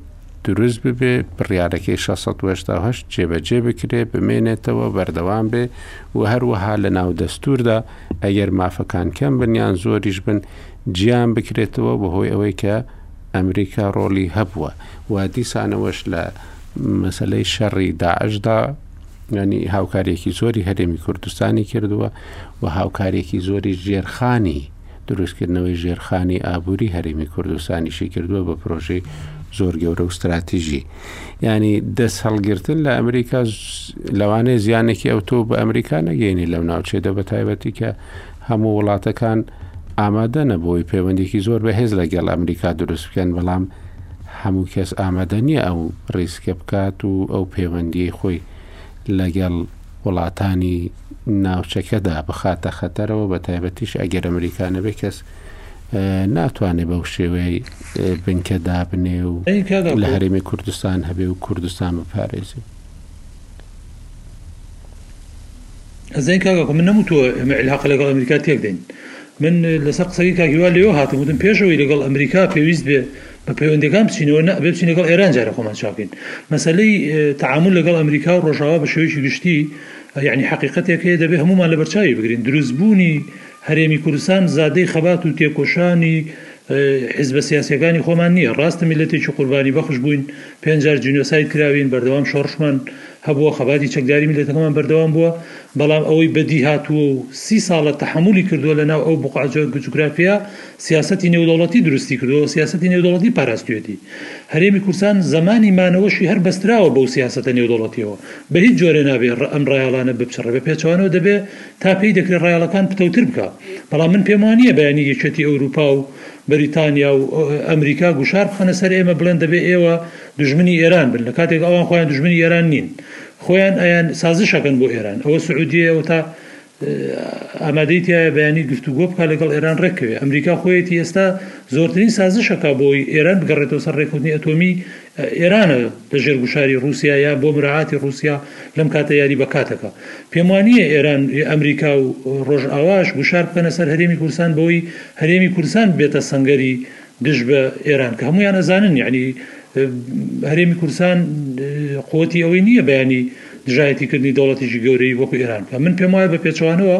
دروست ببێ، بڕیارەکەی شەش سەد و هەشتا و هەشت جێبەجێ بکرێ، بمێنێتەوە، بەردەوام بێ و هەروەها لە ناو دەستووردا ئەگەر مافەکان کەم بن یان زۆریش بن جیان بکرێتەوە بەهۆی ئەوەی کە ئەمریکا ڕۆڵی هەبووە و دیسانەوەش لە مەسلەی شەڕی داعشدا ینی هاوکاریەکی زۆری هەرێمی کوردستانی کردووە و هاوکاریەکی زۆری ژێرخانی دروستکردنەوەی ژێرخانی ئابووری هەرێمی کوردستانیشی کردووە بە پرۆژەی زۆر گەورە و ستراتیژی ینی دەست هەڵگرتن لە ئەمریکا لەوانەیە زیانێکی ئەوتۆ بە ئەمریکا نەگەینی لەو ناوچێدە بە تایبەتی کە هەموو وڵاتەکان ئامادە نەبووی پەیوەندێکی زۆر بەهێز لەگەڵ ئەمریکا دروست بکەن بەڵام هەموو کەس ئامادە نییە ئەو ڕیسکە بکات و ئەو پەیوەندی خۆی لەگەڵ وڵاتانی ناوچەکەدا بخاتە خەتەرەوە بەتایبەتیش ئەگەر ئەمریکا نەبێت کەس ناتوانێت بەو شێوەی بنکە دابنێ و لە هەرێمی کوردستان هەبێ و کوردستان بپارێزی. ئەزین کاکە من نەموتووە ئێمە عیلاقە لەگەڵ ئەمریکا تێکدەین من لەسەر قسەکەی کاک هیوا لێوە هاتم وتم پێش ئەوەی لەگەڵ ئەمریکا پێویست بێ بە پەیوەندیەکان بچینەوە نا ئەبێ بچین لەگەڵ ئێران جارێ خۆمان چاک بکەین مەسەلەی تەعامول لەگەڵ ئەمریکا و ڕۆژاوا بە شێوەیەکی گشتی یعنی حەقیقەتێک هەیە دەبێ هەموومان لەبەرچاوی بگرین دروستبوونی هەرێمی کوردستان زادەی خەبات و تێکۆشانی حیزبە سیاسیەکانی خۆمان نیە ڕاستە میلەتێکی قوربانی بەخش بووین پێنج جار جینۆساید کراوین بەردەوام شۆڕشمان هەبووە خەباتی چەکداری میلەتەکەمان بەردەوام بووە بەڵام ئەوەی بەدی هاتووە و سی ساڵە تەحەمولی کردووە لەناو ئەو بوقع جوگرافیا سیاسەتی نێودەوڵەتی دروستی کردووە و سیاسەتی نێودەوڵەتی پاراستویەتی هەرێمی کوردستان زەمانی مانەوەشی هەر بەستراوە بەو سیاسەتە نێودەوڵەتیەوە بەهیچ جۆرێ نابێ ئەم ڕایەڵانە بپچڕێ بەپێچەوانەوە دەبێ تا پێی دەکرێت ڕایەڵەکان پتەوتر بکات، بەڵام من پێم وا نییە بیانی یەکێتی ئەوروپا و بەریتانیا و ئەمریکا گوشار بخەنە سەر ئێمە بڵێن دەبێت ئێوە دوژمنی ئێران بن، لە کاتێکدا ئەوان خۆیان دوژمنی ئێران نین، خۆیان ئەیان سازش ئەکەن بۆ ئێران، ئەوە سعودیەیە ئەوە تا ئامادەی تیایە بیانی گفتوگۆ بکات لەگەڵ ئێران ڕێک کەوێت، ئەمریکا خۆیەتی ئێستا زۆرترین سازش ئەکات بۆی ئێران بگەڕێتەوە سەر ڕێککەوتنی ئەتۆمی، ئێرانە لە ژێر گوشاری ڕووسیا یا بۆ مراعاتی ڕووسیا لەم کاتە یاری بە کاتەکە. پێم وا نییە ئێران، ئەمریکا و ڕۆژئاواش گوشار بکەنە سەر هەرێمی کوردستان بەوەی هەرێمی کوردستان ببێتە سەنگەری دژ بە ئێران کە هەموویان ئەزانن یەعنی هەرێمی کوردستان قوتی ئەوەی نییە بەیانی دژایەتیکردنی دەوڵەتێکی گەورەی وەکو ئێران بکە. من پێم وایە بە پێچەوانەوە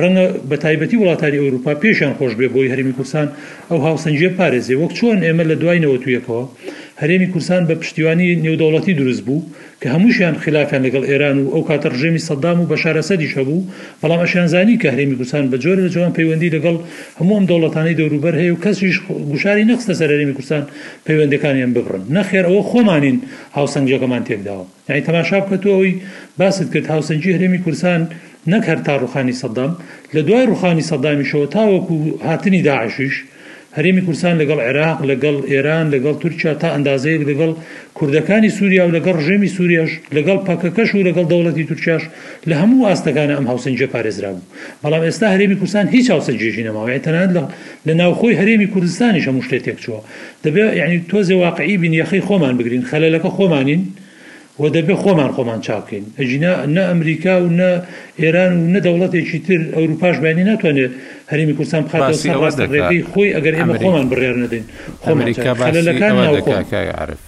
ڕەنگە بە تایبەتی وڵاتانی ئەوروپا پێشیان خۆش بێ بۆی هەرێمی کوردستان ئەو هاوسەنگیە بپارێزێ وەک چۆن ئێمە لە دوای نەوەت و یەکەوە هەرێمی کوردستان بە پشتیوانی نێودەوڵەتی دروست بوو کە هەمووشیان خیلافیان لەگەڵ ئێران و ئەو کاتە ڕژێمی سەدام و بەشار ئەسەدیش هەبوو بەڵام ئەشیان زانی کە هەرێمی کوردستان بە جۆرێ جوان پەیوەندی لەگەڵ هەموو ئەم دەوڵەتانەی دەوروبەر هەیە و کەسیش گوشاری نەخستە سەر هەرێمی کوردستان پەیوەندیەکانیان ببڕن نەخێر ئەوە خۆمانین هاوسەنگیەکەمان تێکداوە. یانی تەماشا بکە تۆ ئەوەی باست کرد هاوسەنگی هەرێمی کوردستان نەک هەر تا ڕوخانی سەدام لە دوای ڕوخانی سەدامیشەوە تاوەکو هاتنی داعشیش هەرێمی کوردستان لەگەڵ عێراق لەگەڵ ئێران لەگەڵ تورکیا تا ئەندازەیەک لەگەڵ کوردەکانی سوریا و لەگەڵ ڕژێمی سوریاش لەگەڵ پەکەکەش و لەگەڵ دەوڵەتی تورکیاش لە هەموو ئاستەکانا ئەم هاوسەنگیە پارێزرابوو بەڵام ئێستا هەرێمی کوردستان هیچ هاوسەنگیەکی نەماوە یانی تەنانەت لە لە ناوخۆی هەرێمی کوردستانیش هەموو شتێ تێکچووە. دەبێ یەعنی تۆزێ واقعی بین یەخەی خۆمان بگرین خەلەلەکە خۆمانین و دەبێ خۆمان خۆمان چاکەین ئەگینا نە ئەمریکا و نە ئێران و نە دەوڵەتێکی تر ئەوروپاش بەیانی ناتوانێت هەرێمی کوردستان بخاتەوە باسی سەر ئەوە ڕاستە دەکا ڕێگەی خۆی ئەگەر ئێمە خۆمان ئەمریک بڕیار نەدەین خۆمان چاک ئەمریکا باسی خەلەلەکان ئەوە ناو دەکا خۆمان. کاک عارف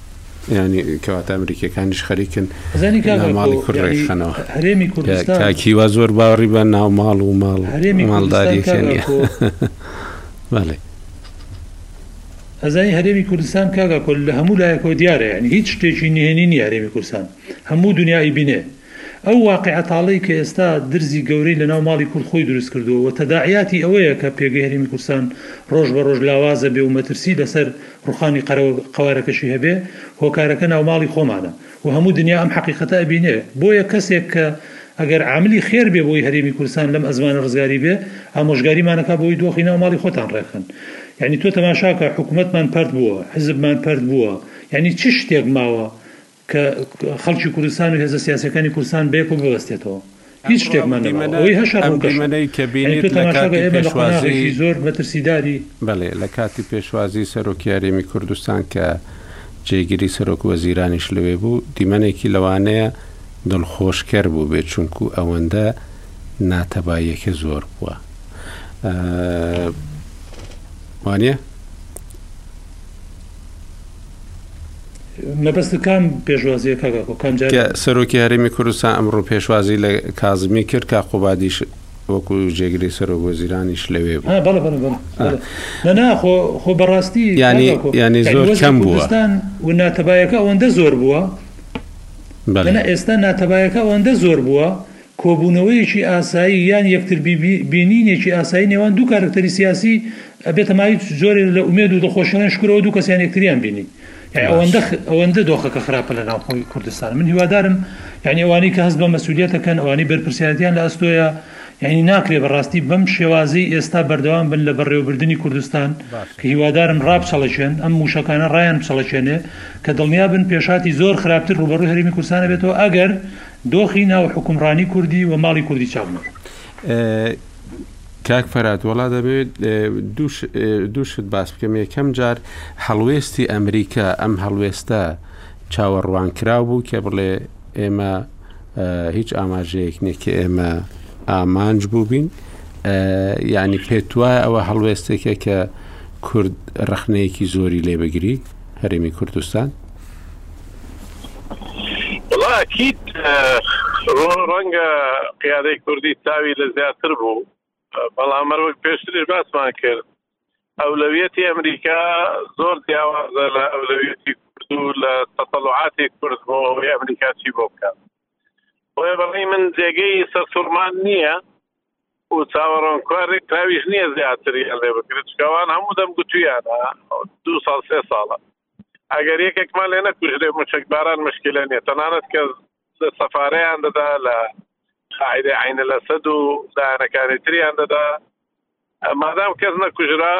یانی کەواتە ئەمریکیەکانیش خەریکن زانی ماڵی کورد ڕێکخەنەوە هەرێمی کوردستان کاکیوا زۆر باوەڕی بە ناو ماڵ و ماڵ هەرێمی ماڵداریەکانی بەڵێ ئەزای هەرێمی کوردستان کاگا کۆل لە هەموو لایەکەوە دیارە یعنی هیچ شتێکی نهێنی نیە هەرێمی کوردستان هەموو دنیای بینێ ئەو واقیعە تاڵەی کە ئێستا درزی گەورەی لە ناو ماڵی کورد خۆی دروست کردووە و تەداعیاتی ئەوەیە کە پێگەی هەرێمی کوردستان ڕۆژ بە ڕۆژ لاوازە بێ و مەترسی لە سەر ڕوخانی قەرەوە قەوارەکەشی هەبێ هۆکارەکە ناو ماڵی خۆمانە و هەموو دنیا ئەم حەقیقەتە ئەبینێ بۆیە کەسێک کە ئەگەر عاملی خێر بێ بۆی هەرێمی کوردستان لەم ئەزمانە ڕزگاری بێ ئامۆژگاریمان ئەکا بۆی دۆخی ناو ماڵی خۆتان ڕێکخەن یانی تۆ تەماشا کە حکومەتمان پەرت بووە حزبمان پەرت بووە یانی چ شتێک ماوە کە خەڵکی کوردستان و هێزە سیاسیەکانی کوردستان بەیەکەوە ببەستێتەوە هیچ شتێکمان نەماوە ئەوەی هەشە ڕووکەشە یانی تۆ تەماشا بە ئێمە لە قۆناغێکی زۆر مەترسیداری بەڵێ لە کاتی پێشوازی سەرۆکی هەرێمی کوردستان کە جێگری سەرۆک وەزیرانیش لەوێ بوو دیمەنێکی لەوانەیە دڵخۆشکەر بووبێت چونکو ئەوەندە ناتەباییەکە زۆر بووە وانە؟ کە سەرۆکی هەرێمی کوردستان ئەمڕۆ پێشوازی لە کازمی کرد، کاک قوبادیش وەکو جێگری سەرۆکوەزیرانیش لەوێ بوو. کۆبوونەوەیەکی ئاسایی یان یەکتر بینینێکی ئاسایی نێوان دوو کارەکتەری سیاسی ئەبێتە مایک جۆرێ لە ئومێد و دڵخۆشیڵێن شکور ئەوە دوو کەسیان یەکتریان بینی یانی ئەوەندە ئەوەندە دۆخەکە خراپە لە ناوخۆی کوردستان من هیوادارم یانی ئەوانەی کە هەست بە مەسولیەتەکەن ئەوانەی بەرپرسیارەتیان لە ئەستۆیە یانی ناکرێ بەڕاستی بەم شێوازی ئێستا بەردەوام بن لە بەڕێوەبردننی کوردستان کە هیوادارم ڕابچەڵەچێن ئەم موشەکانە ڕایان بچەڵەچێنێ کە دڵنیابن پێشاتی زۆر خراپتر ڕوبەڕوی هەرمی کورسانە بێتەوە ئەگەر دۆخی ناو حوکمڕانی کوردی و ماڵی کوردی چاونەبوو. کاک فەرات وەڵا دەمەوێت دوو شت باس بکەم، یەکەم جار هەڵوێستی ئەمریکا ئەم هەڵوێستە چاوەڕوانکراو بوو کە بڵێ ئێمە هیچ ئاماژەیەک نیە کە ئێمە ئامانج بووبین یعنی پێت وایە ئەوە هەڵوێستێکە کە کورد ڕخنەیەکی زۆری لێبگری هەرێمی کوردستان وەڵا ئەکید ڕەنگە قیادەی کوردی چاوی لە زیاتر بوو بەڵام هەر وەک پێشتریش باسمان کرد ئەولەویەتی ئەمریکا زۆر جیاوازە لە ئەولەویەتی کورد و لە تەتەڵعاتی کورد بۆ ئەوەی ئەمریکا چی بۆ بکات بۆیە بەڵی من جێگەی سەرسوڕمان نییە و چاوەڕۆنکوارێک تاویش نییە زیاتری هەلێ بکرێت چکەوان هەموو دەم گوتویانە دو ساڵ سێ ساڵە ئەگەر یەکێکمان لێ نەکوژرێ مشکباران مشکلە نیە تەنانەت کە سەفارەیان دەدا لە قاعدە عینە لە سەد و لایەنەکانی تریان دەدا مادام کەس نەکوژرا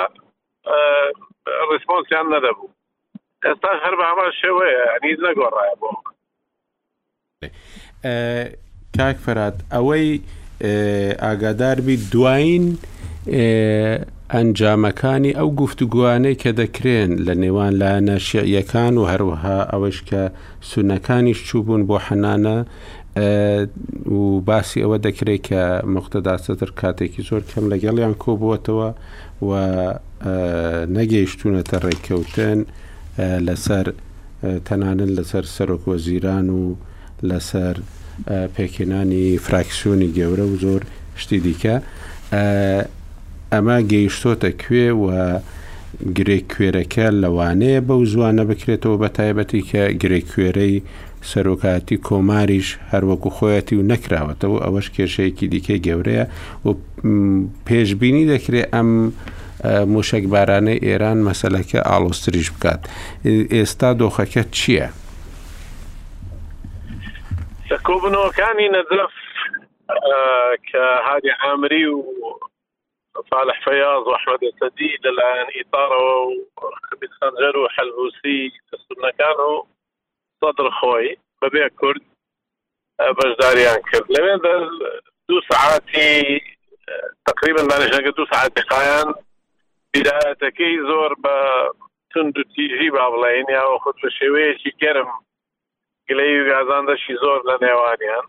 ڕسپۆنسیان نەدەبوو ئێستاش هەر بە هەمان شێوەیە هیچ نەگۆڕایە بۆ کاک فەرات ئەوەی ئاگادار بیت دوایین ئەنجامەکانی ئەو گفتوگۆیانەی کە دەکرێن لە نێوان لایەنە شیعیەکان و هەروەها ئەوەش کە سونەکانیش چوبوون بۆ حەنانە و باسی ئەوە دەکرێت کە مختدا سەدر کاتێکی زۆر کەم لەگەڵیان کۆبووەتەوە و نەگەیشتونەتە ڕێککەوتن لەسەر تەنانەت لەسەر سەرۆک وەزیران و لەسەر پێکهێنانی فراکسیۆنی گەورە و زۆر شتی دیکە ئەمە گەیشتۆتە کوێ و گرێک کوێرەکە لەوانەیە بەو زوانە بکرێتەوە بە تایبەتی کە گرێک کوێرەی سەرۆکاتی کۆماریش هەروەکو خۆیەتی و نەکراوەتەوە ئەوەش کێشەیەکی دیکەی گەورەیە و پێشببینی دەکرێت ئەم مووشەکبارانەی ئێران مەسەلەکە ئاڵۆزتریش بکات. ئێستا دۆخەکە چییە؟ لە کۆبوونەوەکانی نەجەف کە هادی عامری و ساڵح فەیاز و ئەحمەد ئەسەدی لەلایەن ئیتاڕەوە و خەبیز خەنجەر و حەلبووسی سوننەکان و سەدر خۆی بەبێ کورد بەشداریان کرد لەوێ دە دوو سەعاتی تقریبا مانیشەکە دوو سەعاتی قایان بیداەتەکەی زۆر بە تونند و تیژی با بڵێن یاوە خود لە شێوەیەکی گەرم گلەی و گازان دەشی زۆر لە نێوانیان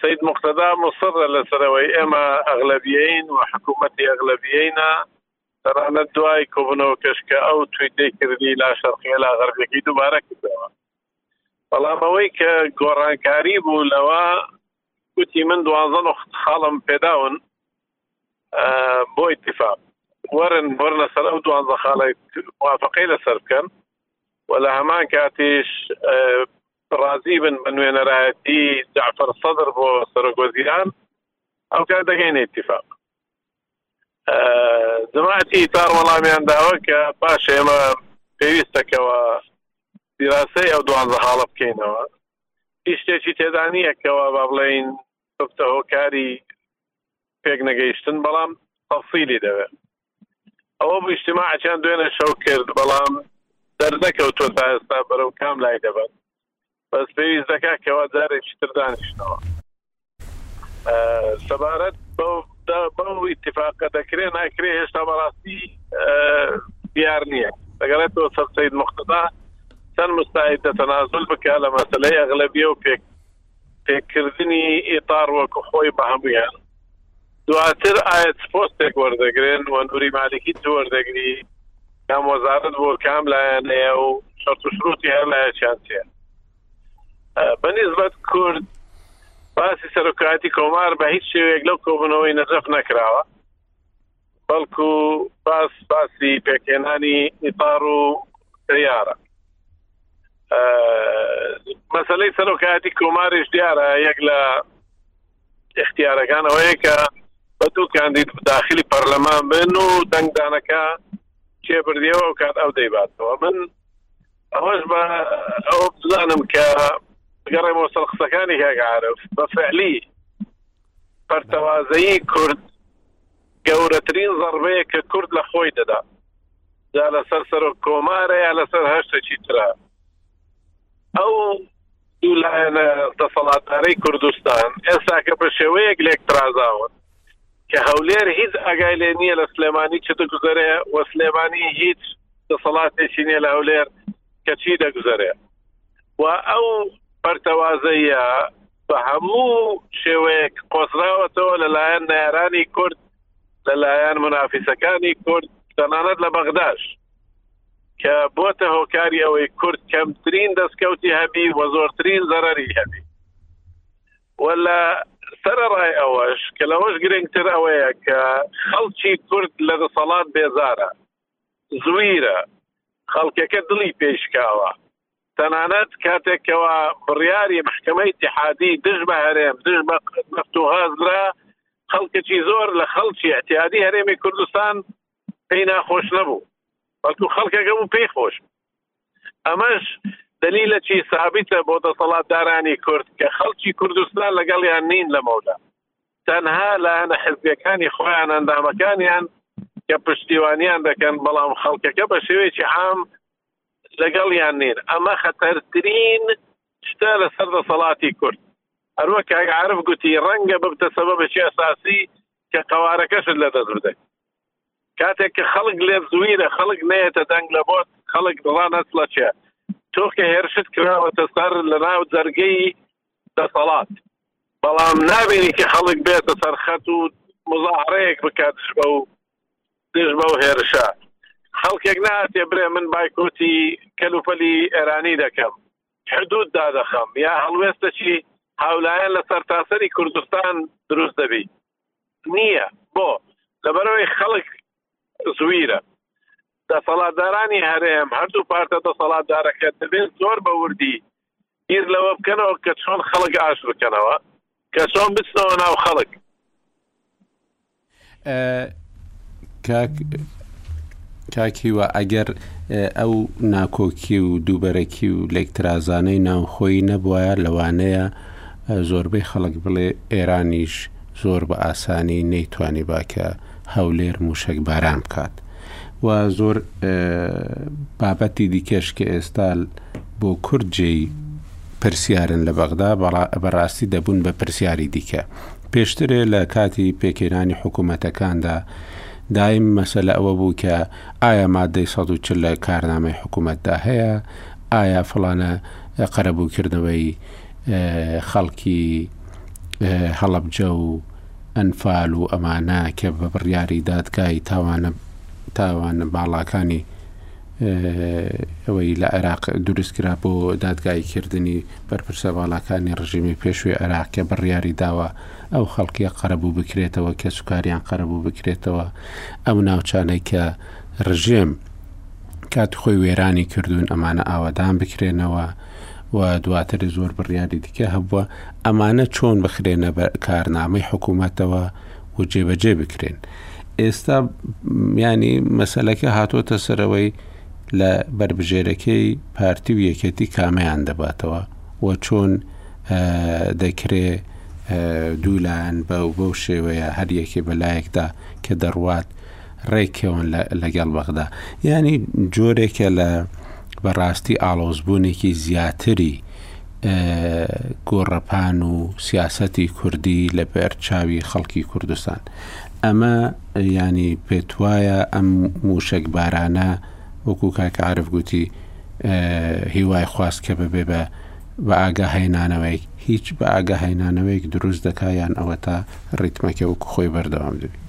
سید مختدا مصر لەسەرەوەی ئێمە ئەغلبیین و حکوومەتی ئەغلبیینە سەرانە دوای کۆبنەوە کەشکە ئەو تویتەی کردی لا شەرقیە لا غەربێکی دووبارە کردەوە بەڵام ئەوەی کە گۆڕانکاری بوو لەوە گوتی من دوازە و خاڵم پێداون بۆ اتفاق وەرن بۆرنە سەر ئەو دوانزە خاڵی موافقەی لەسەر بکەن و لە هەمان کاتیش ڕازی بن بە نوێنەرایەتی جعفر سەدر بۆ سەرۆگۆزیران ئەو کار دەگەینە اتفاق جماعتی تار وەڵامیان داوە کە باش ئێمە پێویستەکەەوە دیراسەی ئەو دوانزە خاڵە بکەینەوە هیچ شتێکی تێدا نییە کەوا با بڵێین ببتە هۆکاری پێک نەگەیشتن بەڵام تەفصیلی دەوێت ئەوە بشتیماعەکان دوێنە شەو کرد بەڵام دەرنەکەوتۆ تا ئێستا بەرەو کام لای دەبن بەس پێویست دەکات کەوا جارێکی تردانیشتەوە سەبارەت بەو ئیتفاقە دەکرێ ناکرێ هێشتا بەڕاستی دیار نییە دەگەڵێت تۆ سەر سید مختدا چەند مستعید دەتەنازل بکە لە مەسلەی ئەغلبیە و پێک پێکردنی ئیتار وەکو خۆی بە هەمویان دواتر ئاەت پۆستێک وەردەگرن و نووری مالکی وەردەگری کام وەزارت بۆ کام لایەنەیە و شەرت و شروتی هەر لایە چیان چێن بەنیزبەت کورد باسی سەرۆکایەتی کۆمار بە هیچ شێوێک لەو کۆبنەوەی نەجەف نەکراوە بەڵکو باس باسی پێکهێنانی ئیتار و دیارە مەسلەی سەرۆکایەتی کۆماریش دیارە یەک لە اختیارەکان ئەوەیە کە بە دوو کاندید داخلی پەرلەمان بن و دەنگدانەکە کێبردیەوە ئەو کات ئەو دەیباتەوە من ئەوەش بە ئەوە بزانم کە گەڕێمەوە سەر قسەکانی کاک عارف بە فعلی پەرتەوازەیی کورد گەورەترین زەربەیە کە کورد لە خۆی دەدا جا لەسەر سەرۆک کۆمارە یا لەسەر هەشتێکی تررا ئەو دوو لایەنە دەسەڵاتدارەی کوردستان ئێستا کە بە شێوەیەک لێک ترازاون کە هەولێر هیچ ئاگای لێ نییە لە سلێمانی چ دەگوزەرێ وە سلێمانی هیچ دەسەڵاتێکی نیە لە هەولێر کەچی دەگوزەرێ و ئەو پەرتەوازەیە بە هەموو شێوەیەک قۆزراوەتەوە لەلایەن نارانی کورد لەلایەن منافیسەکانی کورد تەنانەت لە بەغداش کە بۆتە هۆکاری ئەوەی کورد کەمترین دەستکەوتی هەبی و زۆرترین زەرری هەبی ولا سەرڕای ئەوەش کە لەوەش گرنگتر ئەوەیە کە خەڵکی کورد لە دەسەڵات بێزارە زویرە خەڵکەکە دڵی پێی شکاوە تەنانەت کاتێک کەوا بڕیاری محکمە ئیتیحادی دژ بە هەرێم دژ بە نەفت و غاز درا خەڵکەکی زۆر لە خەڵکی ئەتیادی هەرێمی کوردستان پێی ناخۆش نەبوو بەڵکو خەڵکەکە بوو پێی خۆش ئەمەش دلیلە چی سابیتە بۆ دەسەڵات دارانی کورد کە خەڵکی کوردستان لەگەڵیان نین لە مەودا تەنها لایەنە حزبەکانی خۆیان ئەندامەکانیان کە پشتیوانیان دەکەن بەڵام خەڵکەکە بە شێوەیەکی عام لەگەڵیان نین ئەمە خەتەرترین شتە لەسەر دەسەڵاتی کورد هەروە کاگعاعرف گوتی ڕەنگە ببتە سەبەبێکی ئەساسی کە قەوارەکەشت لە دەست بدەیت کاتێک کە خەڵک لێت زویرە خەڵک نەیەتە دەنگ لە بۆت خەڵک دڵان ئەسڵەچێ تۆ کە هێرشت کراوەتە سەر لە ناو جەرگەی دەسەڵات بەڵام نابینی کە خەڵک بێتە سەرخەت و مزاهرەیەک بکات شبە و دژ بەو هێرشە خەڵکێک ناتێ برێ من بایکۆتی کەلوپەلی ئێرانی دەکەم حدود دادەخەم یا هەڵوێستەکی هاولایەن لە سەرتاسەری کوردستان دروست دەبی نییە بۆ لەبەرەوەی خەڵک زویرە دەسەڵاتدارانی هەرێم هەردوو پارتە دەسەڵاتدارەکە دەبێت زۆر بە وردی بیر لەوە بکەنەوە کە چۆن خەڵک ئاش بکەنەوە کە چۆن بچنەوە ناو خەڵک. کاک هیوا ئەگەر ئەو ناکۆکی و دووبەرەکی و لێکترازانەی ناوخۆی نەبوایە لەوانەیە زۆربەی خەڵک بڵێ ئێرانیش زۆر بە ئاسانی نەیتوانی باکە هەولێر موشەک باران بکات و زۆر بابەتی دیکەش کە ئێستا بۆ کورد جێی پرسیارن لە بەغدا بەڕاستی دەبوون بە پرسیاری دیکە پێشتر لە کاتی پێکهێنانی حکوومەتەکاندا دایم مەسەلە ئەوە بوو کە ئایا مادەی 140 لە کارنامەی حکوومەتدا هەیە، ئایا فڵانە قەرەبووکردنەوەی خەڵکی هەڵەبجە و ئەنفال و ئەمانە کە بە بڕیاری دادگای تاوانە باڵاکانی ئەوەی لە عێراق دروستکرا بۆ دادگاییکردنی بەرپرسە باڵاکانی ڕژیمی پێشووی عێراق کە بڕیاری داوە ئەو خەڵکیە قەرەبوو بکرێتەوە کەسوکاریان قەرەبوو بکرێتەوە ئەو ناوچانەی کە ڕژێم کاتی خۆی وێرانی کردوون ئەمانە ئاوادان بکرێنەوە و دواتر زۆر بڕیاری دیکە هەبووە ئەمانە چۆن بخرێنە بە کارنامەی حکوومەتەوە و جێبەجێ بکرێن ئێستا ینی مەسلەکە هاتۆتە سەرەوەی لە بربژێرەکەی پارتی و یەکێتی کامیان دەباتەوە و چۆن دەکرێ دوولایەن بە و بەو شێوەیە هەر یەکێ بەلایەکدا کە دەڕوات ڕێکەوەن لەگەڵ بەغدا ینی جۆرێکە لە بەڕاستی ئاڵۆزبوونێکی زیاتری گۆڕەپان و سیاسەتی کوردی لە بەر چاوی خەڵکی کوردستان ئەمە ینی پێتوایە ئەم موشک بارانە وەکو کاکە عرف گوتی هیوای خواست کە ببێ بە بە ئاگا هەینانەوەیک هیچ بە ئاگا هەینانەوەیک دروست دەکا یان ئەوە تا ڕیتمەکە وەکو خۆی بەردەوام دەبی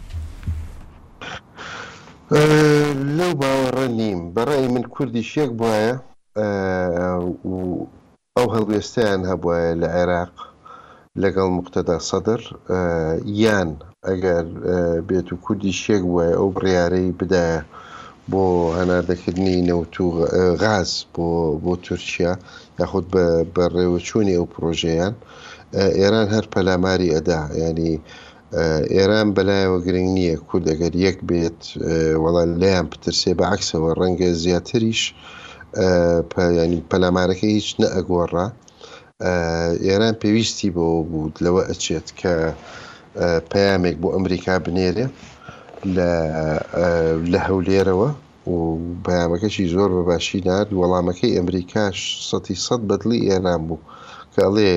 لەو باوەڕە نیم بەڕای من کوردیش یەک بواە و ئەو هەڵوێستەیان هەبوایە لە عێراق لەگەڵ موقتەدا سەدر یان ئەگەر بێت و کوردی شێک بووایە ئەو بڕیارەی بدایە بۆ هەناردەکردنی نەوت و غاز بۆ بۆ تورکیا یاخود بە بەڕێوەچوونی ئەو پرۆژەیان ئێران هەر پەلاماری ئەدا ینی ئێران بەلایەوە گرنگ نییە کورد ئەگەر یەک بێت وەڵا لێیان بترسێ بە عەکسەوە ڕەنگە زیاتریش ینی پەلامارەکە هیچ نەئەگۆڕا ئێران پێویستی بەوە بوو لەوە ئەچێت کە پەیامێک بۆ ئەمریکا بنێرێ لە هەولێرەوە و پەیامەکەشی زۆر بە باشی نارد، وەڵامەکەی ئەمریکاش سەتی سەد بەدڵی ئێران بوو کە ئەڵێ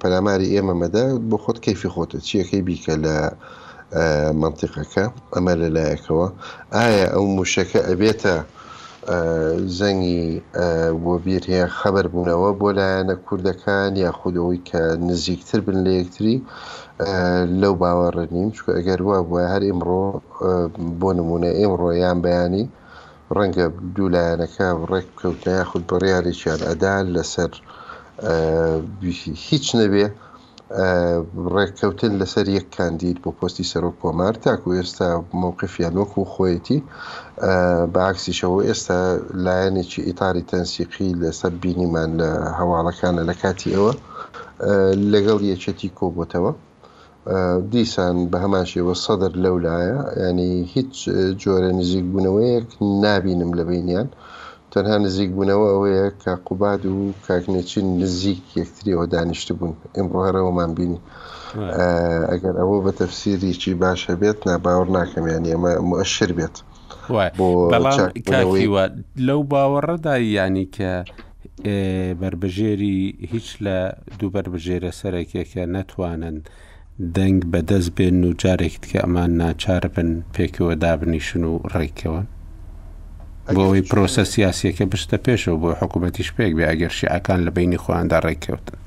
پەلاماری ئێمە مەدە بۆ خۆت کەیفی خۆتە چیەکەی بیکە لە مەنتیقەکە، ئەمە لە لایەکەوە ئایا ئەو موشەکە ئەبێتە زەنگی وەبیر یان خەبەر بوونەوە بۆ لایەنە کوردەکان یاخود ئەوەی کە نزیکتر بن لە یەکتری لەو باوەڕە نیم چکە ئەگەر وا بووە هەر ئیمڕۆ بۆ نمونە ئێمڕۆ یان بەیانی ڕەنگە دوو لایەنەکە ڕێک بکەوتە یاخود بڕیارێکیان ئەدا لەسەر هیچ نەبێ ڕێککەوتن لەسەر یەک کاندید بۆ پۆستی سەرۆک کۆمار تاکو ئێستا مووقفیان وەک و خۆیەتی باکسیشەوە ئێستا لایەنێکی ئیتاری تەنسیقی لەسەر بینیمان لە هەواڵەکانە لە کاتی ئەوە لەگەڵ یەکێتی کۆبۆتەوە دیسان بەهەمان شێوە سەدر لەو لایە ینی هیچ جۆرە نزیک بوونەوەیەک نابینم لە بینیان تەنها نزیک بوونەوە ئەوەیە کە قوباد و کاکنێچین نزیک یەکتریەوە دانیشت بوون ئمڕارەوەمان بینی ئەگەر ئەوە بە تەفسیریی باش هەبێت ناباوەڕ ناکەمیان ئێمە مؤشر بێت. بەڵام کاکیوە لەو باوەڕەدا یانی کە بەربژێری هیچ لە دوو بەربژێرە سەرەکیەکە نەتوانن دەنگ بەدەست بێن و جارێکت کە ئەمان ناچار بن پێکەوە دابنیشن و ڕێکەوەن بۆەوەی پرۆسە سیاسیەکە بشتە پێشەوە بۆ حکوومەتیش پێک بێ ئەگەر شیعەکان لە بینی خۆیاندا ڕێککەوتن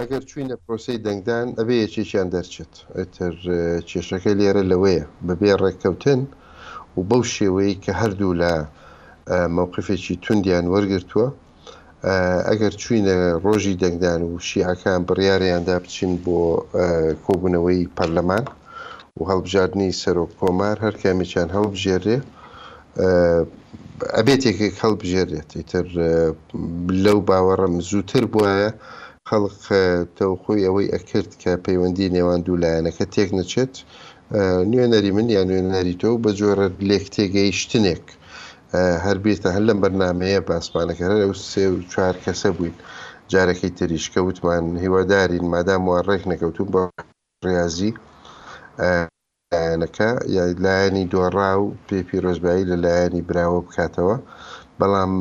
ئەگەر چوینە پرۆسی دەنگدان ئەبێ یەکێکیان دەرچێت ئیتر کێشەکە لێرە لەوەیە بەبێ ڕێککەوتن و بەو شێوەیەی کە هەردوولا مەوقفێکی توندیان وەرگرتووە، ئەگەر چووینە ڕۆژی دەنگدان و شیعەکان بڕیاریاندا بچن بۆ کۆبوونەوەی پەرلەمان و هەڵبژاردنی سەرۆککۆمار، هەرکامێکیان هەڵبژێررێ ئەبێت یەکێک هەڵبژێرێت ئیتر لەو باوەڕم زووتر بواە خەڵق تەوخۆی ئەوەی ئەکرد کە پەیوەندی نێوان دوو لایەنەکە تێک نەچێت نوێنەری من یان نوێنەری تۆ بە جۆرە لێک تێگەیشتنێک هەر بیرتە هەر لەم بەرنمەیە باسمانەکە هەر ئەو سێ و چوار کەسە بووین جارەکەی تریش کە وتمان هیوادارین مادام وە ڕێک نەکەوتون بە ڕاضی لایەنەکە یا لایەنی دۆڕاو پێی پیرۆزبایی لە لایەنی براوە بکاتەوە، بەڵام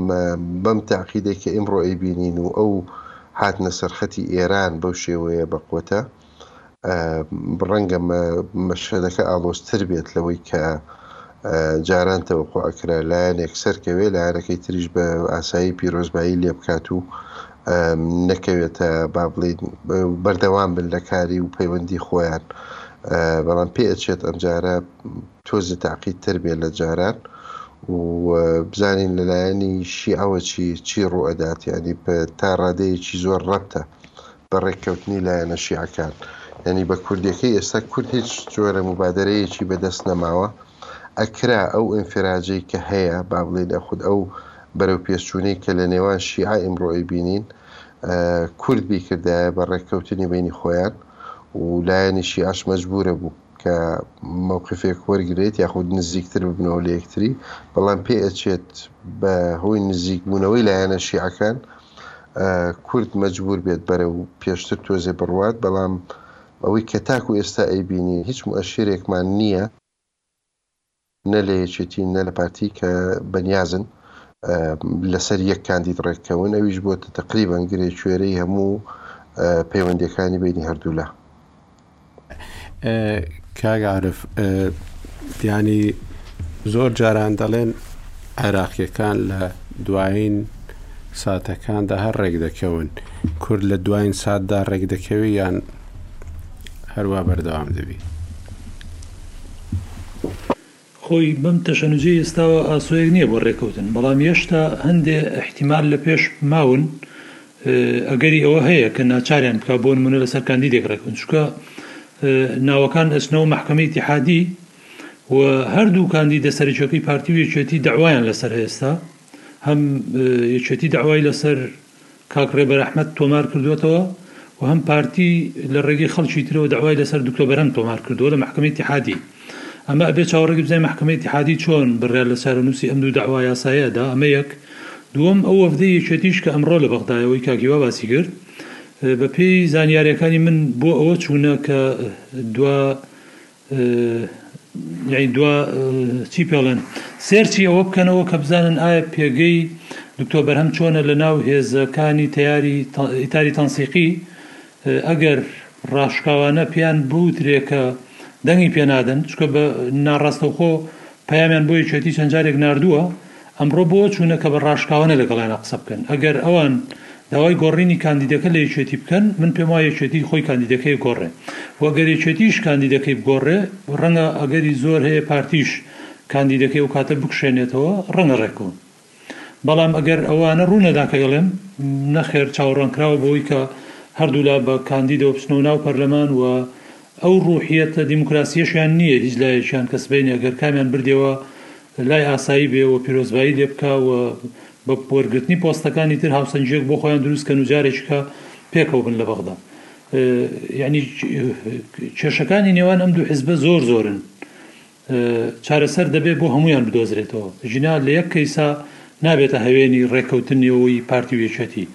بەم تاقیدەی کە ئیمڕۆ ئەیبینین و ئەو هاتنە سەرخەتی ئێران بەو شێوەیە بە قوەتە، ڕەنگە مەشهەدەکە ئاڵۆزتر بێت لەوەی کە جاران تەوەقوع ئەکرا، لایەنێک سەرکەوێ لایەنەکەی تریش بە ئاسایی پیرۆزبایی لێبکات و نەکەوێتە با بڵێین بەردەوام بن لە کاری و پەیوەندی خۆیان بەڵام پێ ئەچێت ئەمجارە تۆزی تاقیت تر بێ لە جاران و بزانین لەلایەنی شیعەوە چی چی ڕوئەدات ینی تا ڕادەیەکی زۆر ڕەتە بە ڕێککەوتنی لایەنە شیعەکان ینی بە کوردەکەی ئێستا کورد هیچ جۆرە مبادرەیەکی بەدەست نەماوە ئەکرا ئەو ئینفراجەی کە هەیە با بڵێین یاخود ئەو بەرەو پێشچوونەی کە لە نێوان شیعە ئیمڕۆ ئەیبینین کورد بیکردایە بە ڕێککەوتنی بینی خۆیان و لایەنی شیعەش مەجبورە بوو کە مەوقفێک وەرگرێت یاخود نزیکتر ببنەوە لە یەکتری بەڵام پێ ئەچێت بە هۆی نزیکبوونەوەی لایەنە شیعەکان کورد مەجبور بێت بەرە و پێشتر تۆزێ بڕوات بەڵام ئەوەی کە تاکو ئێستا ئەیبینین هیچ مؤشرێکمان نییە نە لە یەکێتین نە لە پارتی کە بەنیازن لەسەر یەک کاندید ڕێککەون ئەویش بۆتە تقریبان گرێ کوێرەی هەموو پەیوەندەکانی بینی هەردوولا. کاک عارف ینی زۆر جاران دەڵێن عێراقیەکان لە دوایین ساتەکاندا هەر ڕێک دەکەون کورد لە دوایین ساتدا ڕێک دەکەوی یان هەروا بەردەوام دەبی. خۆی بەم تەشەنوجەی ئێستاوە ئاسۆیەک نیە بۆ رێکەوتن، بەڵام یەشتا هەندێ ئیحتیمال لە پێش ماون ئەگەری ئەوە هەیە کە ناچاریان بکا بۆ نمونە لەسەر کاندیدێک رێکەون چونکە ناوەکان ئەچنەوە مەحکەمەی ئیتیحادی و هەردوو کاندیدە سەرەکیەکەی پارتی و یەکێتی داوایان لەسەر ئێستا هەم یەکێتی داوای لەسەر کاک رێبەر ئەحمەد تۆمار کردووەتەوە و هەم پارتی لە رێگەی خەڵکی ترەوە دەعوای لە سەر دوکتۆر بەرهەم تۆمار کردووە لە مەحکەمەی ئیتیحادی. ئەمە ئەبێ چاوەڕێی بزانین مەحکەمەی ئیتیحادی چۆن بڕیار لە چارەنووسی ئەم دوو دەعوا یاسایە ئەدا، ئەمە یەک. دووەم، ئەو وەفدەی یەکێتیش کە ئەمڕۆ لە بەغدایە وەی کاک هیوا باسی کرد، بە پێی زانیارییەکانی من بۆ ئەوە چوونە کە دوا یەی دوا چی پێڵێن سێرچی ئەوە بکەنەوە کە بزانن ئایا پێگەی دکتۆ بەرهەم چۆنە لە ناو هێزەکانی تیاری ئیتاری تەنسیقی ئەگەر ڕاشکاوانە پێیان بوترێکە دەنگی پێنادەن چکە بە ناڕاستەوخۆ پەیامیان بۆ یەکێتی چەند جارێک ناردووە، ئەمڕۆ بۆ چوونە کە بە ڕاشکاوانە لەگەڵیانا قسە بکەن؟ ئەگەر ئەوان داوای گۆڕینی کاندیدەکە لە یەکێتی بکەن، من پێم وایە یەکێتی خۆی کاندیدەکەی ئەگۆڕێ و گەر یەکێتیش کاندیدەکەی بگۆڕێ، ڕەنگە ئەگەری زۆر هەیە پارتیش کاندیدەکەی ئەو کاتە بکشێنێتەوە، ڕەنگە ڕێککەون. بەڵام ئەگەر ئەوانە ڕوو نەدا کە ئەڵێم نەخێر چاوەڕوانکراوە بەوەی کە هەردوولا بە کاندیدەوە بچنەوە ناو پەرلەمان و ئەو ڕوحیەتە دیموکراسیەشیان نییە هیچ لایەکیان کە سبەینێ گەر کامیان بردیەوە لای ئاسایی بێ و پیرۆزبایی لێ بکا و بە وەرگرتنی پۆستەکان ئیتر هاوسەنگیەک بۆ خۆیان دروست کەن و جارێکیکە پێکەوە بن لە بەغدا یەعنی کێشەکانی نێوان ئەم دوو حزبە زۆر زۆرن. چارەسەر دەبێ بۆ هەموویان بدۆزرێتەوە، ژینا لە یەک کەیسا نابێتە هەوێنی ڕێککەوتن نێوەوەی پارتی و یەکێتی،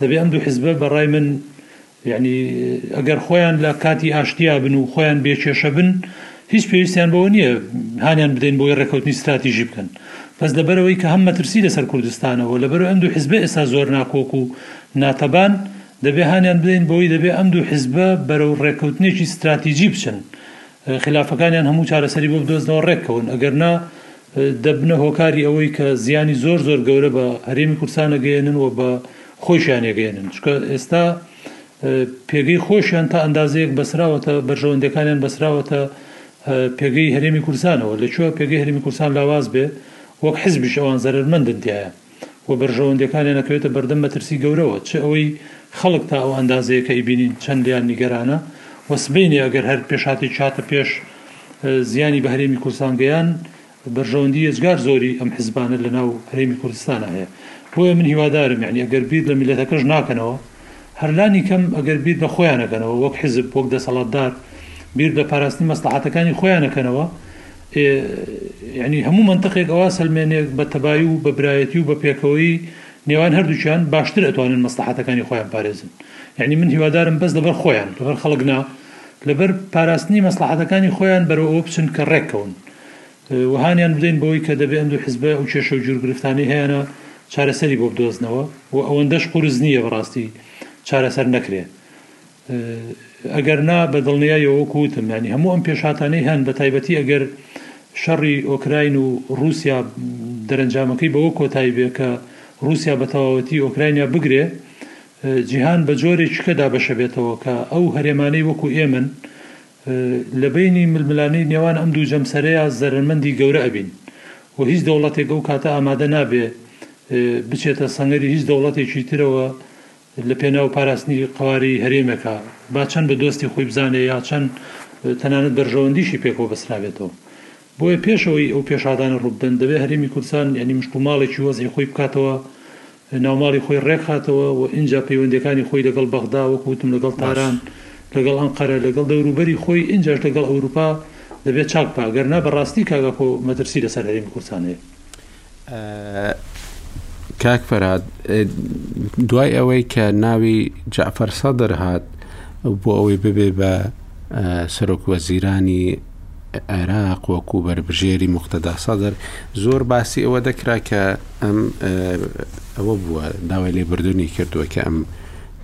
دەبێ ئەم دوو حزبە بە ڕای من یەعنی ئەگەر خۆیان لە کاتی ئاشتیا بن و خۆیان بێ کێشە بن هیچ پێویستیان بەوە نییە هانیان بدەین بۆی ڕێککەوتنی ستراتیژی بکەن بەس لەبەرەوەی کە هەم مەترسی لەسەر کوردستانە و لەبەرەوەی ئەم دوو حزبە ئێستا زۆر ناکۆک و ناتەبان دەبێ هانیان بدەین بەوەی دەبێ ئەم دوو حزبە بەرەو ڕێککەوتنێکی ستراتیژی بچن خلافەکانیان هەموو چارەسەری بۆ بدۆزنەوە ڕێک کەون ئەگەر نا دەبنە هۆکاری ئەوەی کە زیانی زۆر زۆر گەورە بە هەرێمی کوردستان نەگەیەنن و بە خۆشیان یەگەیەنن چکە ئێستا پێگەی خۆشیان تا ئەندازەیەک بەسراوەتە بەرژەوەندەکانیان بەسراوەتە پێگەی هەرێمی کوردستانەوە لەچوە پێگەی هەرمی کوردستان لاواز بێ وەک حزبیش ئەوان زەرمەندن دیایە و بەرژەوەندیەکانیان ئەکەوێتە بەردەم مەترسی گەورەوە، چ ئەوەی خەڵک تا ئەو ئەندازەیە کە ئەیبینین چەند لێیان نیگەرانە و سبەینێ ئەگەر هەر پێشهاتێکی هاتە پێش زیانی بە هەرێمی کوردستان گەیان بەرژەوەندی یەجگار زۆری ئەم حزبانە لەناو هەرێمی کوردستانە هەیە بۆیە من هیوادارم یعنی ئەگەر بیر لە میلەتەکەش ناکەنەوە هەر لانی کەم ئەگەر بیر بە خۆیان ئەکەنەوە وەک حیزب وەک دەسەڵاتدار بیر بە پاراستنی مەسلەحاتەکانی خۆیان ئەکەنەوە ئێ یعنی هەموو مەنتەقێک ئەوا سەلمێنێک بە تەبایی و بە برایەتی و بە پێکەوەی نێوان هەردووکیان باشتر ئەتوانن مەسلەحاتەکانی خۆیان پارێزن یعنی من هیوادارم بەس لەبەر خۆیان لەبەر خەڵک نا لەبەر پاراستنی مەسلەحاتەکانی خۆیان بەرەوە ئەوە بچن کە ڕێککەون و هانیان بدەین بەوەی کە دەبێ ئەم دوو حزبە ئەو کێشە و جور گرفتانەی هەیانە چارەسەری بۆ بدۆزنەوە و ئەوەندەش قورس نییە بەڕاستی چارەسەر نەکرێ ئەگەر نا بە دڵنیایەوە وەکو وتم یانی هەموو ئەم پێشهاتانەی هەن بە تایبەتی ئەگەر شەڕی ئۆکراین و رووسیا دەرەنجامەکەی بەوە کۆتایی بێ کە رووسیا بە تەواوەتی ئۆکراینیا بگرێ جیهان بە جۆرێکیکە دابەشە بێتەوە کە ئەو هەرێمانەی وەکو ئێمن لە بەینی ململانێی نێوان ئەم دوو جەمسەرەیا زەرەرمەندی گەورە ئەبین و هیچ دەوڵەتێک ئەو کاتە ئامادە نابێ بچێتە سەنگەری هیچ دەوڵەتێکی ترەوە لە پێناو پاراستنی قەوارەی هەرێمێکا با چەند بە دۆستی خۆی بزانێ یا چەند تەنانەت بەرژەوەندیشی پێکەوە بەسترابێتەوە بۆیە پێش ئەوەی ئەو پێشهاتانە ڕووبدەن دەبێ هەرێمی کوردستان یانی مشت و ماڵێکی وەزعی خۆی بکاتەوە ناوماڵی خۆی ڕێکخاتەوە و ئینجا پەیوەندیەکانی خۆی لەگەڵ بەغدا وەکو وتم لەگەڵ تاران، باش. لەگەڵ ئەنقەرە، لەگەڵ دەوروبەری خۆی ئینجاش لەگەڵ ئەوروپا دەبێت چاک بکات، گەرنا بە ڕاستی کاک ئاپۆ مەترسی لەسەر هەرێمی کوردستان هەیە. کاک فەرهاد دوای ئەوەی کە ناوی جەعفەر سەدر هات بۆ ئەوەی ببێ بە سەرۆک وەزیرانی عێراق وەکو بەربژێری مختدا سەدر زۆر باسی ئەوە دەکرا کە ئەم ئەوە بووە داوای لێبردنی کردووە کە ئەم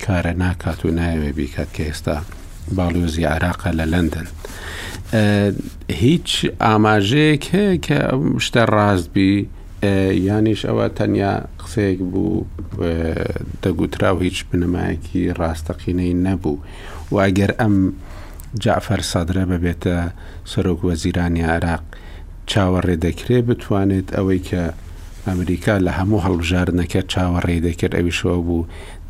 کارە ناکات و نایەوێ بیکات کە ئێستا باڵیۆزی عراقە لە لەندەن هیچ ئاماژەیەک هەیە کە ئەم شتە ڕاست بی یانیش ئەوە تەنیا قسەیەک بوو دەگوترا و هیچ بنەمایەکی ڕاستەقینەی نەبوو. و ئەگەر ئەم جەعفەر سەدرە ببێتە سەرۆک وەزیرانی عێراق، چاوەڕێ دەکرێ بتوانێت ئەوەی کە ئەمریکا لە هەموو هەڵبژاردنەکە چاوەڕێی دەکرد ئەویش ئەوە بوو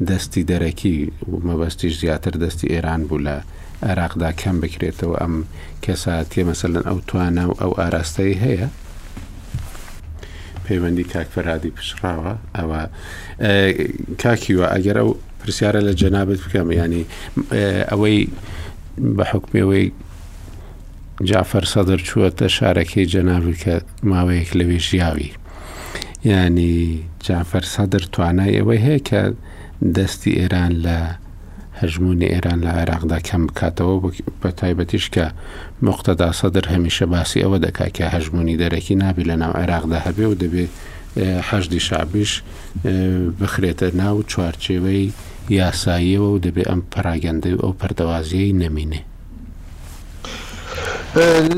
دەستی دەرەکی و مەبەستیش زیاتر دەستی ئێران بوو لە عێراقدا کەم بکرێتەوە ئەم کەساتیە مەسەلەن ئەو توانا و ئەو ئاراستەی هەیە پەیوەندی کاک فەرهادی پچڕاوە ئەوە کاکیوە ئەگەر ئەو پرسیارە لە جەنابت بکەم یانی ئەوەی بە حکمەوەی جافەر سەدر چووەتە شارەکەی جەنابی کە ماوەیەک لەوێ ژیاوی ینی جافەر سەدر توانای ئەوەی هەیە کە دەستی ئێران لە هەژمونی ئێران لە عێراقدا کەم بکاتەوە بە تایبەتیش کە مختدا سەدر هەمیشە باسی ئەوە دەکات کە هەژمونی دەرەکی نابی لە ناو عێراقدا هەبێ و دەبێ حەشدی شابیش بخرێتە ناو چوارچێوەی یاساییەوە و دەبێ ئەم پەراگەندەی و ئەو پەردەوازییەی نەمینێ.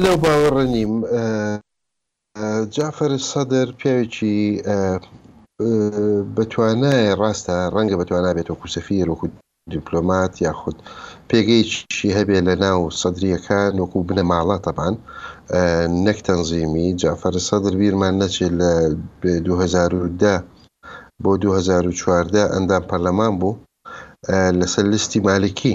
لەو باوەڕە نیم. جەعفەر سەدر پیاوێکی بەتوانایە، ڕاستە ڕەنگە بەتوانا بێت وەکوو سەفیر، وەکوو دیپلۆمات یاخود پێگەیەکیشی هەبێ لە ناو سەدرییەکان وەکو بنەماڵە تەبان نەک تەنزیمی جەعفەر سەدر بیرمان نەچێت لە 2010 بۆ 2014 ئەندام پەرلەمان بوو لەسەر لیستی مالکی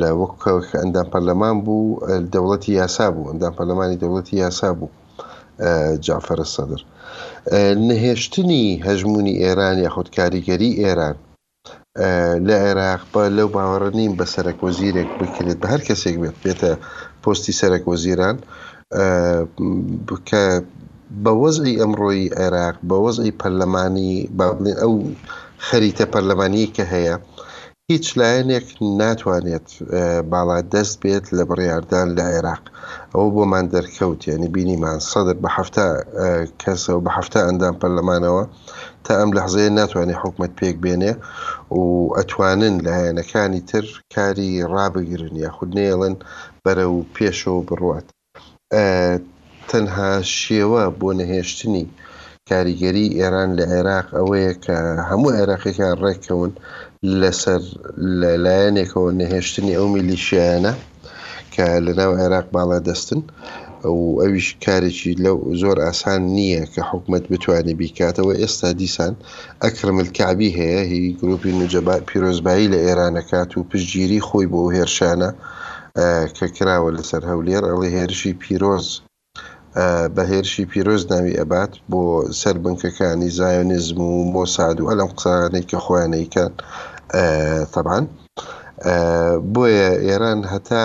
لە وەک ئەندام پەرلەمان بوو دەوڵەتی یاسا بوو ئەندام پەرلەمانی دەوڵەتی یاسا بوو جعفرە سەدر نەهێشتنی هەژمونی ئێران یا خودکاریگەری ئێران لە عێراق بە لەو باوەڕە نیم بە سەرک وەزیرێک بکرێت بە هەر کەسێک بێت بێتە پۆستی سەرک وەزیران بکە بە وەزعی ئەمڕۆی عێراق بە وەزعی پەرلەمانی بابلێن ئەو خەریتە پەرلەمانی کە هەیە هیچ لایەنێک ناتوانێت باڵادەست بێت لە بڕیاردان لە عێراق، ئەوە بۆمان دەرکەوت، یانی بینیمان سەدر بە حەفتا کەسەوە، بە حەفتا ئەندام پەرلەمانەوە، تا ئەم لەحزەیە ناتوانێت حکومەت پێک بێنێ و ئەتوانن لایەنەکانی تر کاری ڕابگرن یاخود نەیەڵن بەرەو پێشەوە بڕوات. تەنها شێوە بۆ نەهێشتنی کاریگەریی ئێران لە عێراق ئەوەیە کە هەموو عێراقییەکان ڕێککەون لەسەر لە لایەنێکەوە نەهێشتنی ئەو میلیشیایانە کە لەناو عێراق باڵادەستن و ئەویش کارێکی لەو زۆر ئاسان نییە کە حکومەت بتوانێ بیکاتەوە ئێستا دیسان ئەکرەم الکەعبی هەیە هی گروپی نوجەبا پیرۆزبایی لە ئێران ئەکات و پشتگیری خۆی بۆ ئەو هێرشانە کە کراوە لەسەر هەولێر ئەڵێ هێرشی پیرۆز بە هێرشی پیرۆز ناوی ئەبات بۆ سەر بنکەکانی زایۆنزم و مۆساد و ئەلم قسانەی کە خۆیانەیکات تەبان بۆیە ئێران هەتا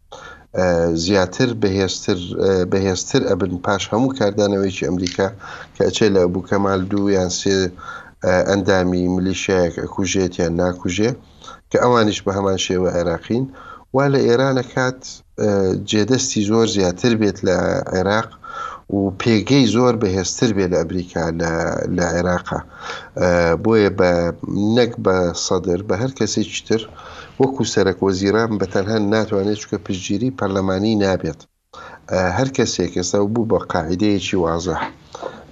زیاتر بەهێزتر بەهێزتر ئەبن پاش هەموو کاردانەوەیکی ئەمریکا کە ئەچێ لە ئەبوو کەمال دوو یان سێ ئەندامی ملیشایەک ئەکوژێت یان ناکوژێ کە ئەوانیش بە هەمان شێوە عێراقین وا لە ئێرانە کات جێدەستی زۆر زیاتر بێت لە عێراق و پێگەی زۆر بەهێزتر بێ لە ئەمریکا لە عێراقا بۆیە بە نەک بە سەدر بە هەر کەسێکی تر وەکو سەرەک وەزیران بە تەنها ناتوانێت چونکە پشتگیری پەرلەمانی نابێت هەر کەسێک ئێستا بوو بە قاعیدەیەکی وازح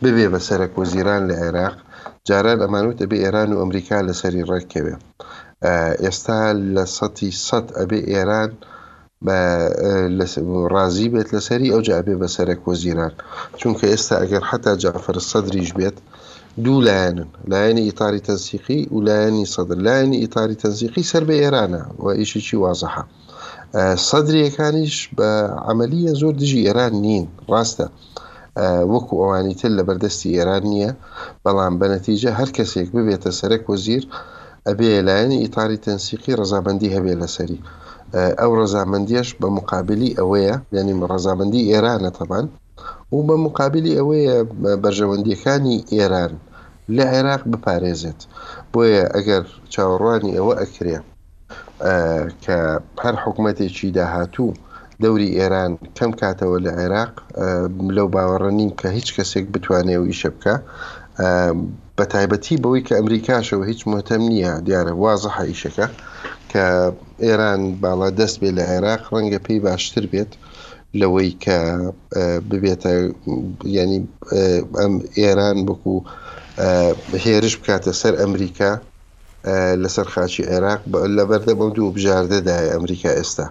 ببێ بە سەرەک وەزیران لە عێراق جاران ئەمانوت ئەبێ ئێران و ئەمریکا لەسەری ڕێککەوێ ئێستا لە سەتی سەد ئەبێ ئێران با ڕازی بێت لەسەری ئەوجا ئەبێ بە سەرەک وەزیران چونکە ئێستا ئەگەر حتا جعفر سەدریش بێت دوو لایەنن لایەنی ئیتاری تەنسیقی و لایەنی سەدر لایەنی ئیتاری تەنسیقی سەر بە ئێرانە و ئیشیی وازەحە سەدرەکانیش بە عملیە زۆر دژی ئێران نین ڕاستە وەکو ئەوانی تر لەبەر دەستی ئێران نیە بەڵام بە نەتیجە هەر کەسێک ببێتە سەرەک وەزیر ئەبێ لایەنی ئیتاری تەنسیقی ڕەزامەندی هەبێ لەسەری ئەو ڕەزامەندیەش بە موقابلی ئەوەیە یانی ڕەزامەندی ئێرانە تەبان و بە موقابلی ئەوەیە بەرژەوەندیەکانی ئێران لە عێراق بپارێزێت بۆیە ئەگەر چاوەڕوانی ئەوە ئەکرێ کە هەر حکومەتێکی داهاتوو دەوری ئێران کەم کاتەوە لە عێراق لەو باوەڕە نیم کە هیچ کەسێک بتوانێ و ئیشە بکە بە تایبەتی بەوەی کە ئەمریکاشەوە هیچ مهتەم نییە دیارە وازە حیشەکە کە ئێران باڵا دەست بێ لە عێراق ڕەنگە پێی باشتر بێت لەوەی کە ببێتە ینی ئەم ئێران بکو هێرش بکاتە سەر ئەمریکا لەسەر خاکی عێراق لە بەردەم ئەو دوو بژاردەدایە ئەمریکا ئێستا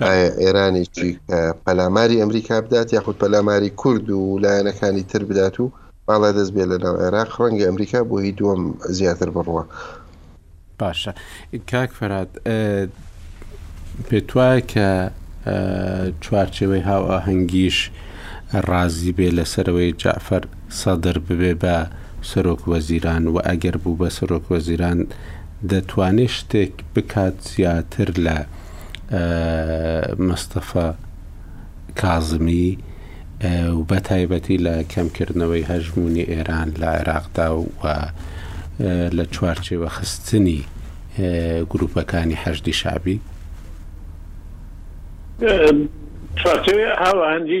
ئایا ئێرانێکی پەلاماری ئەمریکا بدات یاخود پەلاماری کورد و لایەنەکانی تر بدات و باڵا دەست بێ لە ناو عێراق ڕەنگە ئەمریکا بۆ هی دووەم زیاتر بڕوە باشە کاک فەرات پێت وایە کە چوارچێوەی هاو ئاهەنگیش ڕازی بێ لەسەرەوەی جعفر سەدر ببێ بە سەرۆک وەزیران وە ئەگەر بوو بە سەرۆک وەزیران دەتوانێ شتێک بکات زیاتر لە مستەفا کازمی و بە تایبەتی لە کەم کردنەوەی هەژموونی ئێران لە عێراقدا و لە چوارچێوە خستنی گروپەکانی حەشدی شەعبی. چوارچێوەی ئاوەهەنجی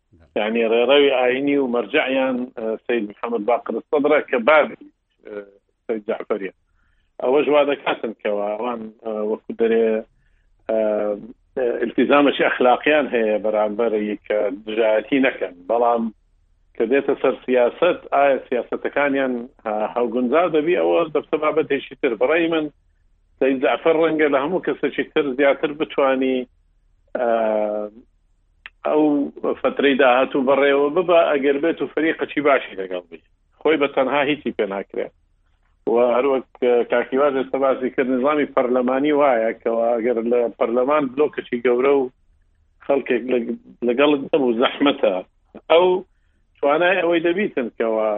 یعنی ڕێڕەوی ئاینی و مەرجعیان سید محەممەد باقر سەدرە کە باب سید جعفریە ئەوە ژوا دەکاتن کەەوە ئەوان وەکو دەرێ التزامەی ئەخلاقیان هەیە بەرامبەر کە دژایەتی نەکەن بەڵام کە دێتە سەر سیاست ئایا سیاستەکانیان هەڵگونجا دەبی ئەوە دەفتە بابەتێکی تر بڕی من سید جعفر ڕەنگە لە هەموو کەسێکی تر زیاتر بتانی ئەو فترەی داهاتوو بەڕێوە ببە ئەگەر بێت و فەری قەچی باشی لەگەڵ بی خۆی بە تەنها هیچی پێ ناکرێت و هەروەک کاکیواز ئێستا باسی کرد نظامی پەرلەمانی وایە کەەوە ئەگەر لە پەرلەمان بلۆکەچی گەورە و خەڵکێک لەگەڵ نەبوو زەحمەتە ئەو توانای ئەوەی دەبیتن کەەوە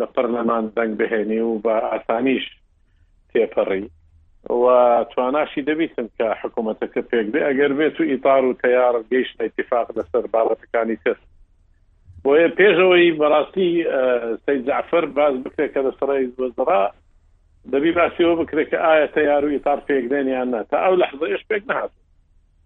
لە پەرلەمان دەنگ بهێنی و بە ئاسانیش تێپەڕی و تواناشی دەبیتن کە حکوومەتەکە پێک بێ ئەگەر بێت و ئیتار و تیار گەیشت اتفاق لەسەر بابەتەکانی تر بۆیە پێشەوەی بەڕاستی سید جعفر باز بکرێت کە دەسڕی وەزرا دەبی باسیەوە بکرێت کە ئایا تیار و ئیتار پێکدێن یان نە تا ئەو لەحزەش پێک نهات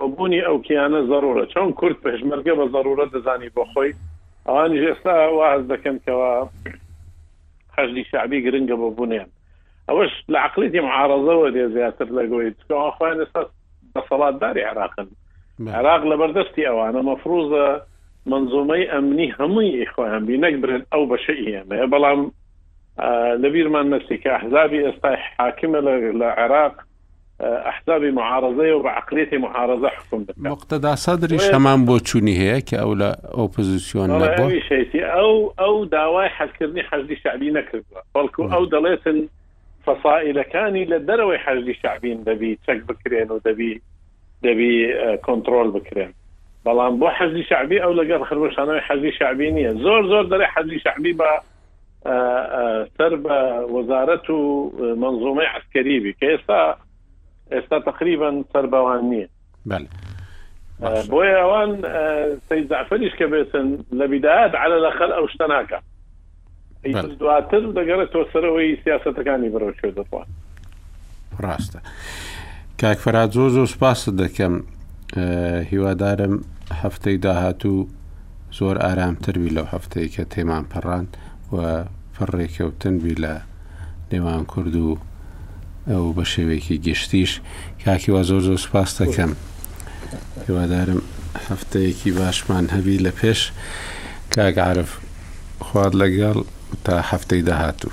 و بونی ئەو کیانە زەرورە چۆن کورد پێشمەرگە بە زەرورەت دەزانی بۆ خۆی ئەوانیش ئێستا وا هەست دەکەن کەوا حەشدی شعبی گرنگە بۆ بونیان ئەوەش لە عقلیتی معارەزەوە دێ زیاتر لە گۆی چکەوە خۆیان ئێستا دەسەڵاتداری عراقن عراق لە بەردەستی ئەوانە مەفروزە منزومەی ئەمنی هەمووی خۆیان بی نەک برێن ئەو بەشە ئێمەیە بەڵام لەبیرمان نەچی کە حزابی ئێستای حاکمە لە عێراق ئەحزابی معارەزەیە و بە عەقلیەتی معارەزە حوکم دەکات. موقتەدا سەدریش هەمان بۆچوونی هەیە کە ئەو لە ئۆپۆزیسیۆن بەڵێ نەبووە. ئەویش هەیەتی ئەو ئەو داوای حەلکردنی حەشدی شەعبی نەکردووە بەڵکو ئەو دەڵێتن فەسائیلەکانی لە دەرەوەی حەشدی شەعبین دەبی چەک بکرێن و دەبی دەبی کۆنتڕۆل بکرێن بەڵام بۆ حەشدی شەعبی ئەو لەگەڵ خربوشانەوەی حەشدی شەعبی نییە زۆر زۆر دەڵێ حەشدی شەعبی بە سەر بە وەزارەت و منزومەی عسکەری بی کە ئێستا ئێستا تقریبان سەر بەوان نییە بۆیە ئەوان سید زعفریش کە بێتن لە بداات على لەخەر ئەو شتە ناکە دواتر دەگەڕێتەوە سەرەوەی سیاستەکانی بەرەو شێ دەڕوان ڕاستە کاک فەراد زۆر زۆر سپاست دەکەم هیوادارم هەفتەی داهاتوو زۆر ئارامتربی لەو هەفتەیە کە تێمان پەڕان و پڕڕێکەوتن بی لە نێوان کورد و ئەو بە شێوەیەکی گشتیش کاکیوا زۆر زۆر سپاس دەکەم هیوادارم هەفتەیەکی باشمان هەبی لە پێش کاگعاعرف خوارد لەگەڵ تا هەفتەی داهاتوو.